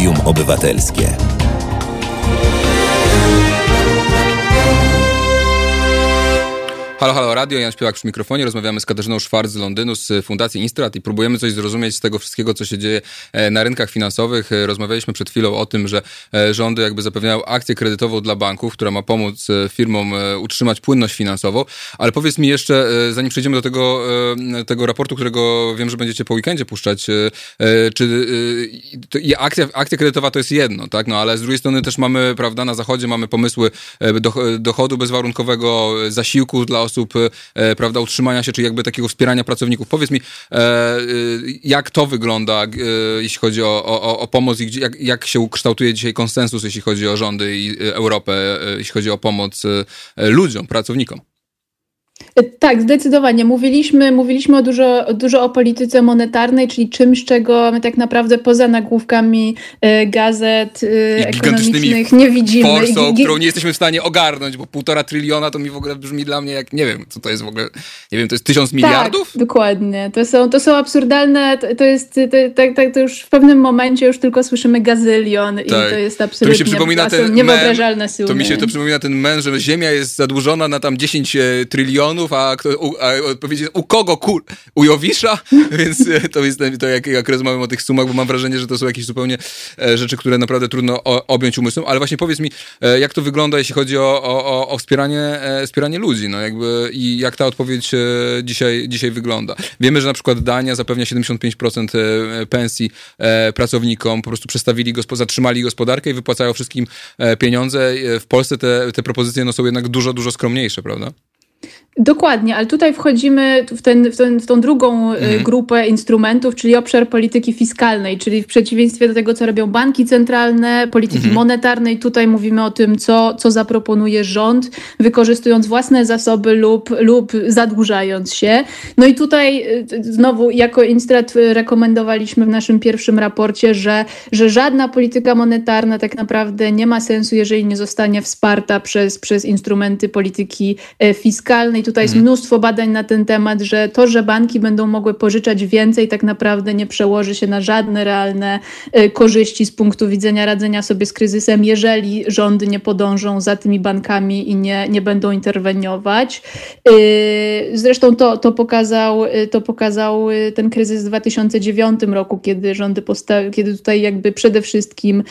E: Medium obywatelskie.
A: Radio, Jan Śpiewak przy mikrofonie. Rozmawiamy z Katarzyną Szwarc z Londynu, z Fundacji Instrat i próbujemy coś zrozumieć z tego wszystkiego, co się dzieje e, na rynkach finansowych. E, rozmawialiśmy przed chwilą o tym, że e, rządy jakby zapewniają akcję kredytową dla banków, która ma pomóc firmom utrzymać płynność finansową. Ale powiedz mi jeszcze, zanim przejdziemy do tego, tego raportu, którego wiem, że będziecie po weekendzie puszczać, czy akcja, akcja kredytowa to jest jedno, tak? No ale z drugiej strony też mamy, prawda, na zachodzie mamy pomysły dochodu bezwarunkowego, zasiłku dla osób, e, prawda, utrzymania się, czy jakby takiego wspierania pracowników. Powiedz mi, e, e, jak to wygląda, jeśli chodzi o, o, o pomoc i jak, jak się ukształtuje dzisiaj konsensus, jeśli chodzi o rządy i Europę, jeśli chodzi o pomoc ludziom, pracownikom?
D: Tak, zdecydowanie. Mówiliśmy, mówiliśmy o dużo, dużo o polityce monetarnej, czyli czymś, czego my tak naprawdę poza nagłówkami e, gazet e, ekonomicznych nie widzimy.
A: Forsą, którą nie jesteśmy w stanie ogarnąć, bo półtora tryliona to mi w ogóle brzmi dla mnie jak, nie wiem, co to jest w ogóle, nie wiem, to jest tysiąc miliardów?
D: Tak, dokładnie. To są, to są absurdalne, to, to jest, to, tak, tak, to już w pewnym momencie już tylko słyszymy gazylion tak. i to jest absolutnie to mi się przypomina ten niewyobrażalne sumy.
A: To mi się to przypomina ten mem, że Ziemia jest zadłużona na tam 10 trylionów a, a odpowiedź jest u kogo kur? U Jowisza? Więc to jest to jak, jak rozmawiam o tych sumach, bo mam wrażenie, że to są jakieś zupełnie rzeczy, które naprawdę trudno objąć umysłem, ale właśnie powiedz mi, jak to wygląda, jeśli chodzi o, o, o wspieranie, wspieranie ludzi, no jakby i jak ta odpowiedź dzisiaj, dzisiaj wygląda. Wiemy, że na przykład Dania zapewnia 75% pensji pracownikom, po prostu przestawili, zatrzymali gospodarkę i wypłacają wszystkim pieniądze. W Polsce te, te propozycje no, są jednak dużo, dużo skromniejsze, prawda?
D: Dokładnie, ale tutaj wchodzimy w, ten, w, ten, w tą drugą y, mhm. grupę instrumentów, czyli obszar polityki fiskalnej, czyli w przeciwieństwie do tego, co robią banki centralne, polityki mhm. monetarnej, tutaj mówimy o tym, co, co zaproponuje rząd, wykorzystując własne zasoby lub, lub zadłużając się. No i tutaj y, znowu jako Instrat rekomendowaliśmy w naszym pierwszym raporcie, że, że żadna polityka monetarna tak naprawdę nie ma sensu, jeżeli nie zostanie wsparta przez, przez instrumenty polityki e, fiskalnej tutaj jest mhm. mnóstwo badań na ten temat, że to, że banki będą mogły pożyczać więcej, tak naprawdę nie przełoży się na żadne realne y, korzyści z punktu widzenia radzenia sobie z kryzysem, jeżeli rządy nie podążą za tymi bankami i nie, nie będą interweniować. Y, zresztą to, to, pokazał, y, to pokazał ten kryzys w 2009 roku, kiedy rządy postawiły, kiedy tutaj jakby przede wszystkim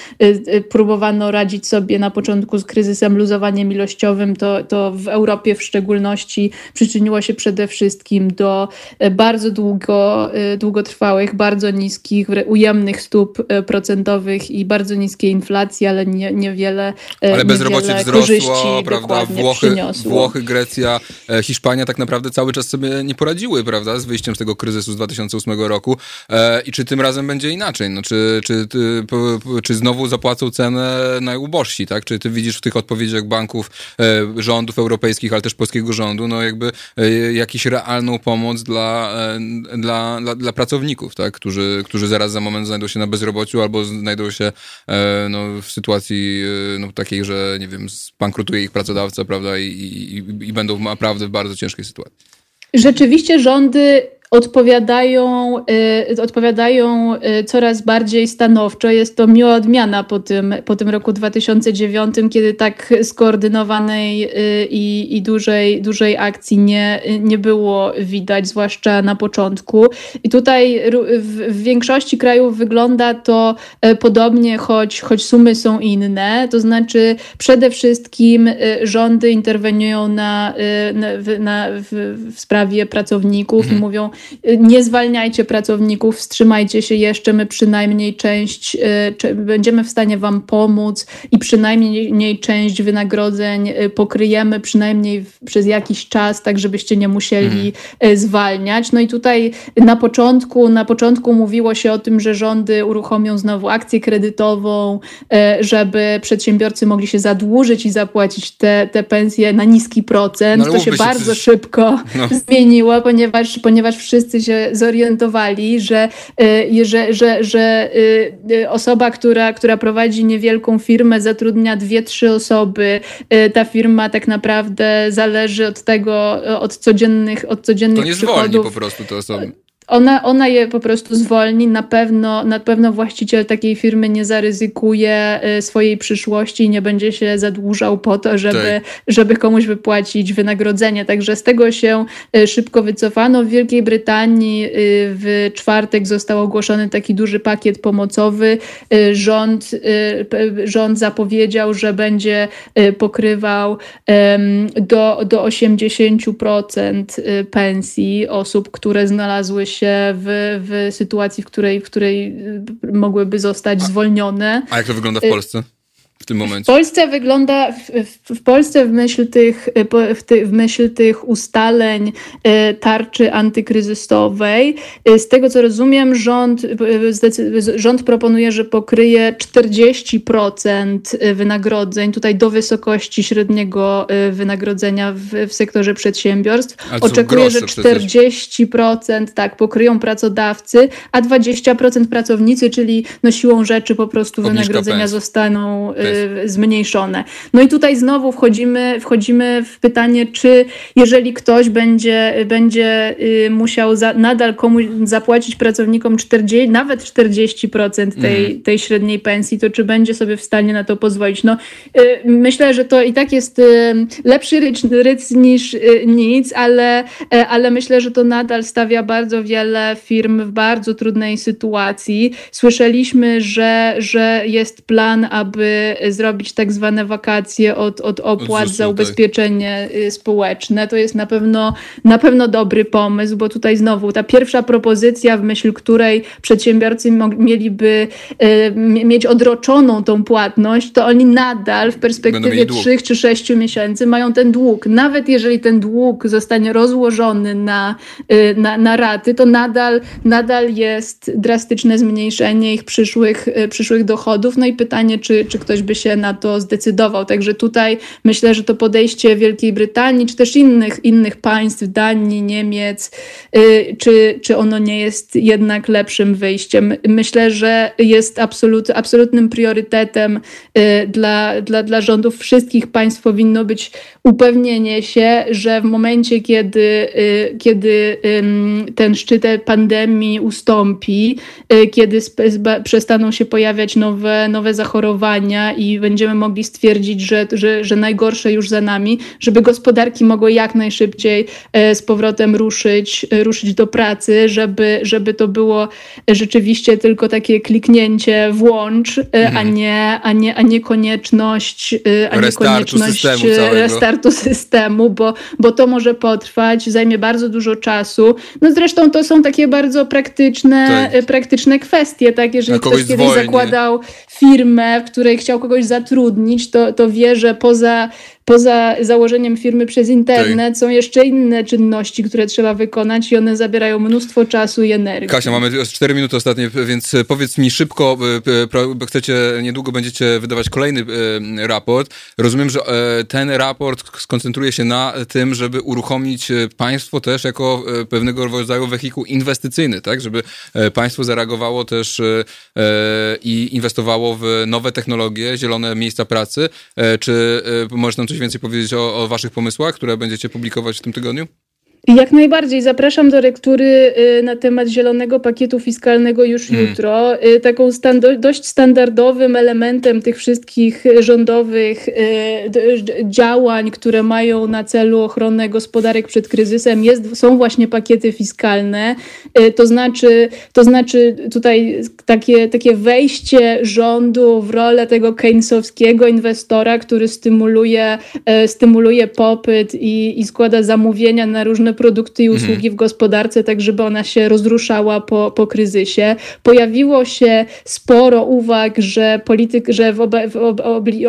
D: próbowano radzić sobie na początku z kryzysem luzowaniem ilościowym, to, to w Europie w szczególności przyczyniło się przede wszystkim do e, bardzo długo, e, długotrwałych, bardzo niskich, ujemnych stóp e, procentowych i bardzo niskiej inflacji, ale nie, niewiele
A: Ale bezrobocie wzrosło, prawda? Włochy, Włochy, Grecja, Hiszpania tak naprawdę cały czas sobie nie poradziły, prawda, z wyjściem z tego kryzysu z 2008 roku. I czy tym razem będzie inaczej? No, czy, czy, czy znowu zapłacą cenę najubożsi, tak? Czy ty widzisz w tych odpowiedziach banków, rządów europejskich, ale też polskiego rządu, no jakby e, jakąś realną pomoc dla, e, dla, dla, dla, pracowników, tak? którzy, którzy zaraz za moment znajdą się na bezrobociu albo znajdą się e, no, w sytuacji no, takiej, że nie wiem, spankrutuje ich pracodawca, prawda, i, i, i będą naprawdę w bardzo ciężkiej sytuacji.
D: Rzeczywiście rządy odpowiadają, y, odpowiadają y, coraz bardziej stanowczo. Jest to miła odmiana po tym, po tym roku 2009, kiedy tak skoordynowanej y, i, i dużej, dużej akcji nie, nie było widać, zwłaszcza na początku. I tutaj w, w większości krajów wygląda to podobnie, choć, choć sumy są inne. To znaczy przede wszystkim rządy interweniują na, na, na w, w sprawie pracowników mhm. i mówią, nie zwalniajcie pracowników, wstrzymajcie się jeszcze, my przynajmniej część, y, będziemy w stanie Wam pomóc i przynajmniej część wynagrodzeń y, pokryjemy przynajmniej przez jakiś czas, tak żebyście nie musieli mhm. Y, zwalniać. No i tutaj na początku, na początku mówiło się o tym, że rządy uruchomią znowu akcję kredytową, żeby przedsiębiorcy mogli się zadłużyć i zapłacić te, te pensje na niski procent. No, to się bardzo szybko no. zmieniło, ponieważ, ponieważ wszyscy się zorientowali, że, y, że, że, że y, y, osoba, która, która prowadzi niewielką firmę, zatrudnia dwie, trzy osoby, ta firma tak naprawdę zależy od tego, od codziennych, od codziennych
A: to nie
D: przychodów.
A: zwolni po prostu te osoby
D: ona, ona je po prostu zwolni. Na pewno, na pewno właściciel takiej firmy nie zaryzykuje y, swojej przyszłości i nie będzie się zadłużał po to, żeby, tak. żeby komuś wypłacić wynagrodzenie. Także z tego się y, szybko wycofano. W Wielkiej Brytanii y, w czwartek został ogłoszony taki duży pakiet pomocowy. Rząd, rząd zapowiedział, że będzie pokrywał do, do 80% pensji osób, które znalazły się się w, w sytuacji, w której, w której mogłyby zostać zwolnione.
A: A jak to wygląda w Polsce? W tym momencie?
D: W Polsce wygląda, w, w Polsce w myśl, tych, w, ty, w myśl tych ustaleń e, tarczy antykryzysowej, e, z tego co rozumiem, rząd, e, rząd proponuje, że pokryje 40% wynagrodzeń, tutaj do wysokości średniego wynagrodzenia w, w sektorze przedsiębiorstw. Oczekuje, że 40% tak, pokryją pracodawcy, a 20% pracownicy, czyli no siłą rzeczy po prostu Obniżka wynagrodzenia zostaną zmniejszone. No i tutaj znowu wchodzimy, wchodzimy w pytanie, czy jeżeli ktoś będzie, będzie musiał za, nadal komuś zapłacić pracownikom 40, nawet 40% tej, mhm. tej średniej pensji, to czy będzie sobie w stanie na to pozwolić? No, myślę, że to i tak jest lepszy ryc, ryc niż nic, ale, ale myślę, że to nadal stawia bardzo wiele firm w bardzo trudnej sytuacji. Słyszeliśmy, że, że jest plan, aby zrobić tak zwane wakacje od, od opłat od za tak. ubezpieczenie tak. społeczne. To jest na pewno, na pewno dobry pomysł, bo tutaj znowu ta pierwsza propozycja, w myśl której przedsiębiorcy mieliby y, mieć odroczoną tą płatność, to oni nadal w perspektywie 3 czy 6 miesięcy mają ten dług. Nawet jeżeli ten dług zostanie rozłożony na, y, na, na raty, to nadal, nadal jest drastyczne zmniejszenie ich przyszłych, y, przyszłych dochodów. No i pytanie, czy, czy ktoś by się na to zdecydował. Także tutaj myślę, że to podejście Wielkiej Brytanii, czy też innych, innych państw, Danii, Niemiec, y, czy, czy ono nie jest jednak lepszym wyjściem. Myślę, że jest absolut, absolutnym priorytetem dla, dla, dla rządów wszystkich państw powinno być upewnienie się, że w momencie, kiedy, kiedy ten szczyt pandemii ustąpi, y, kiedy przestaną się pojawiać nowe, nowe zachorowania i będziemy mogli stwierdzić, że, że, że najgorsze już za nami, żeby gospodarki mogły jak najszybciej e, z powrotem ruszyć, ruszyć do pracy, żeby, żeby to było rzeczywiście tylko takie kliknięcie włącz, e, mhm. a, nie, a, nie, a nie konieczność, e, a nie konieczność
A: systemu
D: restartu systemu, bo, bo to może potrwać, zajmie bardzo dużo czasu. No zresztą to są takie bardzo praktyczne, tak. praktyczne kwestie, tak? Jeżeli ktoś kiedyś zwolni. zakładał firmę, w której chciał kogoś zatrudnić, to, to wie, że poza poza założeniem firmy przez internet są jeszcze inne czynności, które trzeba wykonać i one zabierają mnóstwo czasu i energii.
A: Kasia, mamy 4 minuty ostatnie, więc powiedz mi szybko, bo chcecie, niedługo będziecie wydawać kolejny e, raport. Rozumiem, że e, ten raport skoncentruje się na tym, żeby uruchomić e, państwo też jako pewnego rodzaju wehikuł inwestycyjny, tak? Żeby państwo zareagowało też i inwestowało w nowe technologie, zielone miejsca pracy. Czy możesz nam coś więcej powiedzieć o, o waszych pomysłach, które będziecie publikować w tym tygodniu?
D: Jak najbardziej. Zapraszam do lektury y, na temat Zielonego Pakietu Fiskalnego już hmm. jutro. Y, taką dość standardowym elementem tych wszystkich rządowych y, działań, które mają na celu ochronę gospodarek przed kryzysem, jest, są właśnie pakiety fiskalne. To znaczy, to znaczy tutaj takie, takie wejście rządu w rolę tego keynesowskiego inwestora, który stymuluje, stymuluje popyt i, i składa zamówienia na różne produkty i mhm. usługi mhm. w gospodarce, tak żeby ona się rozruszała po, po kryzysie. Pojawiło się sporo uwag, że, polityk, że w, obe, w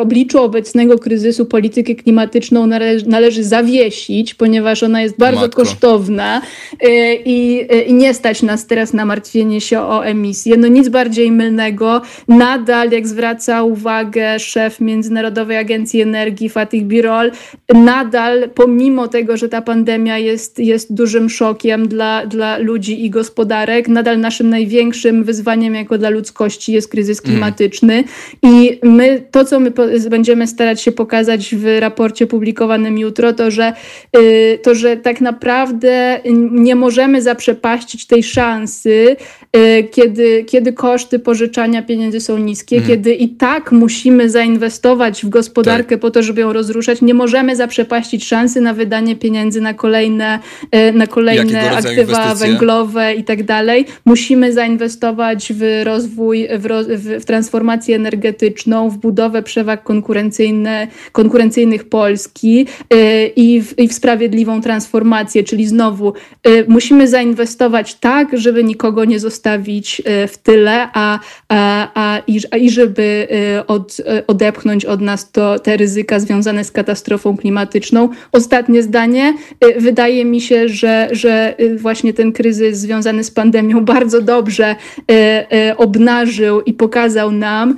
D: obliczu obecnego kryzysu politykę klimatyczną należy, należy zawiesić, ponieważ ona jest bardzo Matko. kosztowna y, i, i nie stać nas teraz na martwienie się o emisję. No nic bardziej mylnego. Nadal, jak zwraca uwagę szef Międzynarodowej Agencji Energii Fatih Birol, nadal pomimo tego, że ta pandemia jest jest dużym szokiem dla, dla ludzi i gospodarek. Nadal naszym największym wyzwaniem jako dla ludzkości jest kryzys mm. klimatyczny mm. i my, to co my będziemy starać się pokazać w raporcie publikowanym jutro, to że, y, to, że tak naprawdę nie możemy zaprzepaścić tej szansy, y, kiedy, kiedy koszty pożyczania pieniędzy są niskie, mm. kiedy i tak musimy zainwestować w gospodarkę tak. po to, żeby ją rozruszać. Nie możemy zaprzepaścić szansy na wydanie pieniędzy na kolejne E, na kolejne aktywa węglowe i tak dalej. Musimy zainwestować w rozwój, w, roz, w, transformację energetyczną, w budowę przewag konkurencyjne, konkurencyjnych Polski e, i w, i w sprawiedliwą transformację, czyli znowu e, musimy zainwestować tak, żeby nikogo nie zostawić w tyle, a, a, a, i, a i żeby od, odepchnąć od nas to, te ryzyka związane z katastrofą klimatyczną. Ostatnie zdanie. Wydaje mi się, że, że y, właśnie ten kryzys związany z pandemią bardzo dobrze y, y, obnażył i pokazał nam,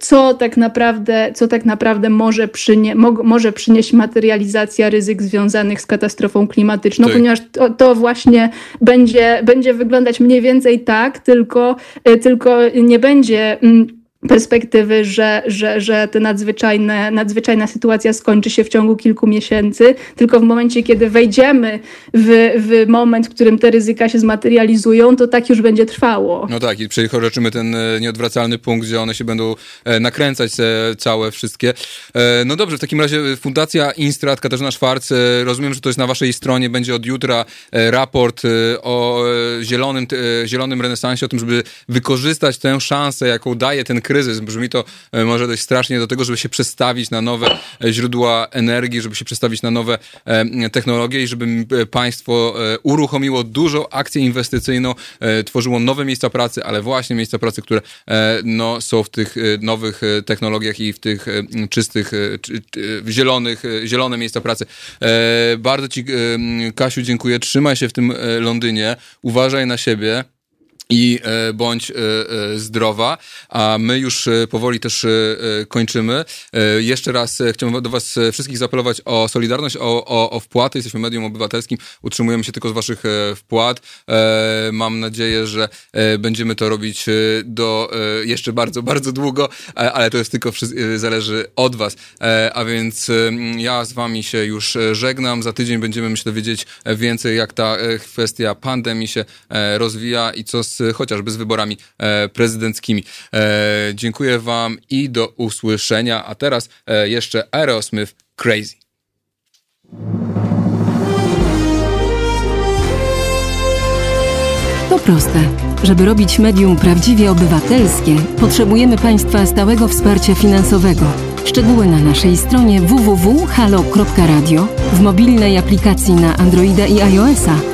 D: co tak naprawdę, co tak naprawdę może, przynie, mo, może przynieść materializacja ryzyk związanych z katastrofą klimatyczną, tak. ponieważ to, to, właśnie będzie, będzie wyglądać mniej więcej tak, tylko, tylko nie będzie mm, perspektywy, że, że, że ta nadzwyczajne, nadzwyczajna sytuacja skończy się w ciągu kilku miesięcy, tylko w momencie, kiedy wejdziemy w, w moment, w którym te ryzyka się zmaterializują, to tak już będzie trwało.
A: No tak, i przekroczymy ten e, nieodwracalny punkt, gdzie one się będą e, nakręcać całe wszystkie. E, no dobrze, w takim razie Fundacja Instrat, Katarzyna Szwarc, rozumiem, że to jest na waszej stronie, będzie od jutra raport o zielonym, zielonym renesansie, o tym, żeby wykorzystać tę szansę, jaką daje ten kryzys. Brzmi to może dość strasznie do tego, żeby się przestawić na nowe źródła energii, żeby się przestawić na nowe technologie i żeby państwo uruchomiło dużą akcję inwestycyjną, tworzyło nowe miejsca pracy, ale właśnie miejsca pracy, które no, są w tych nowych technologiach i w tych czystych, zielonych, zielone miejsca pracy. Bardzo Ci, Kasiu, dziękuję. Trzymaj się w tym Londynie. Uważaj na siebie i e, bądź e, e, zdrowa, a my już powoli też kończymy. Jeszcze raz chciałbym do Was wszystkich zaapelować o solidarność, o, o, o wpłaty. Jesteśmy medium obywatelskim, utrzymujemy się tylko z Waszych wpłat. Mam nadzieję, że będziemy to robić do jeszcze bardzo, bardzo długo, ale to jest tylko zależy od Was. A więc ja z Wami się już żegnam. Za tydzień będziemy, myślę, wiedzieć więcej, jak ta kwestia pandemii się rozwija i co z chociażby z wyborami e, prezydenckimi. E, dziękuję Wam i do usłyszenia. A teraz e, jeszcze Aerosmith Crazy.
C: To proste. Żeby robić medium prawdziwie obywatelskie, potrzebujemy Państwa stałego wsparcia finansowego. Szczegóły na naszej stronie www.halo.radio, w mobilnej aplikacji na Androida i iOS-a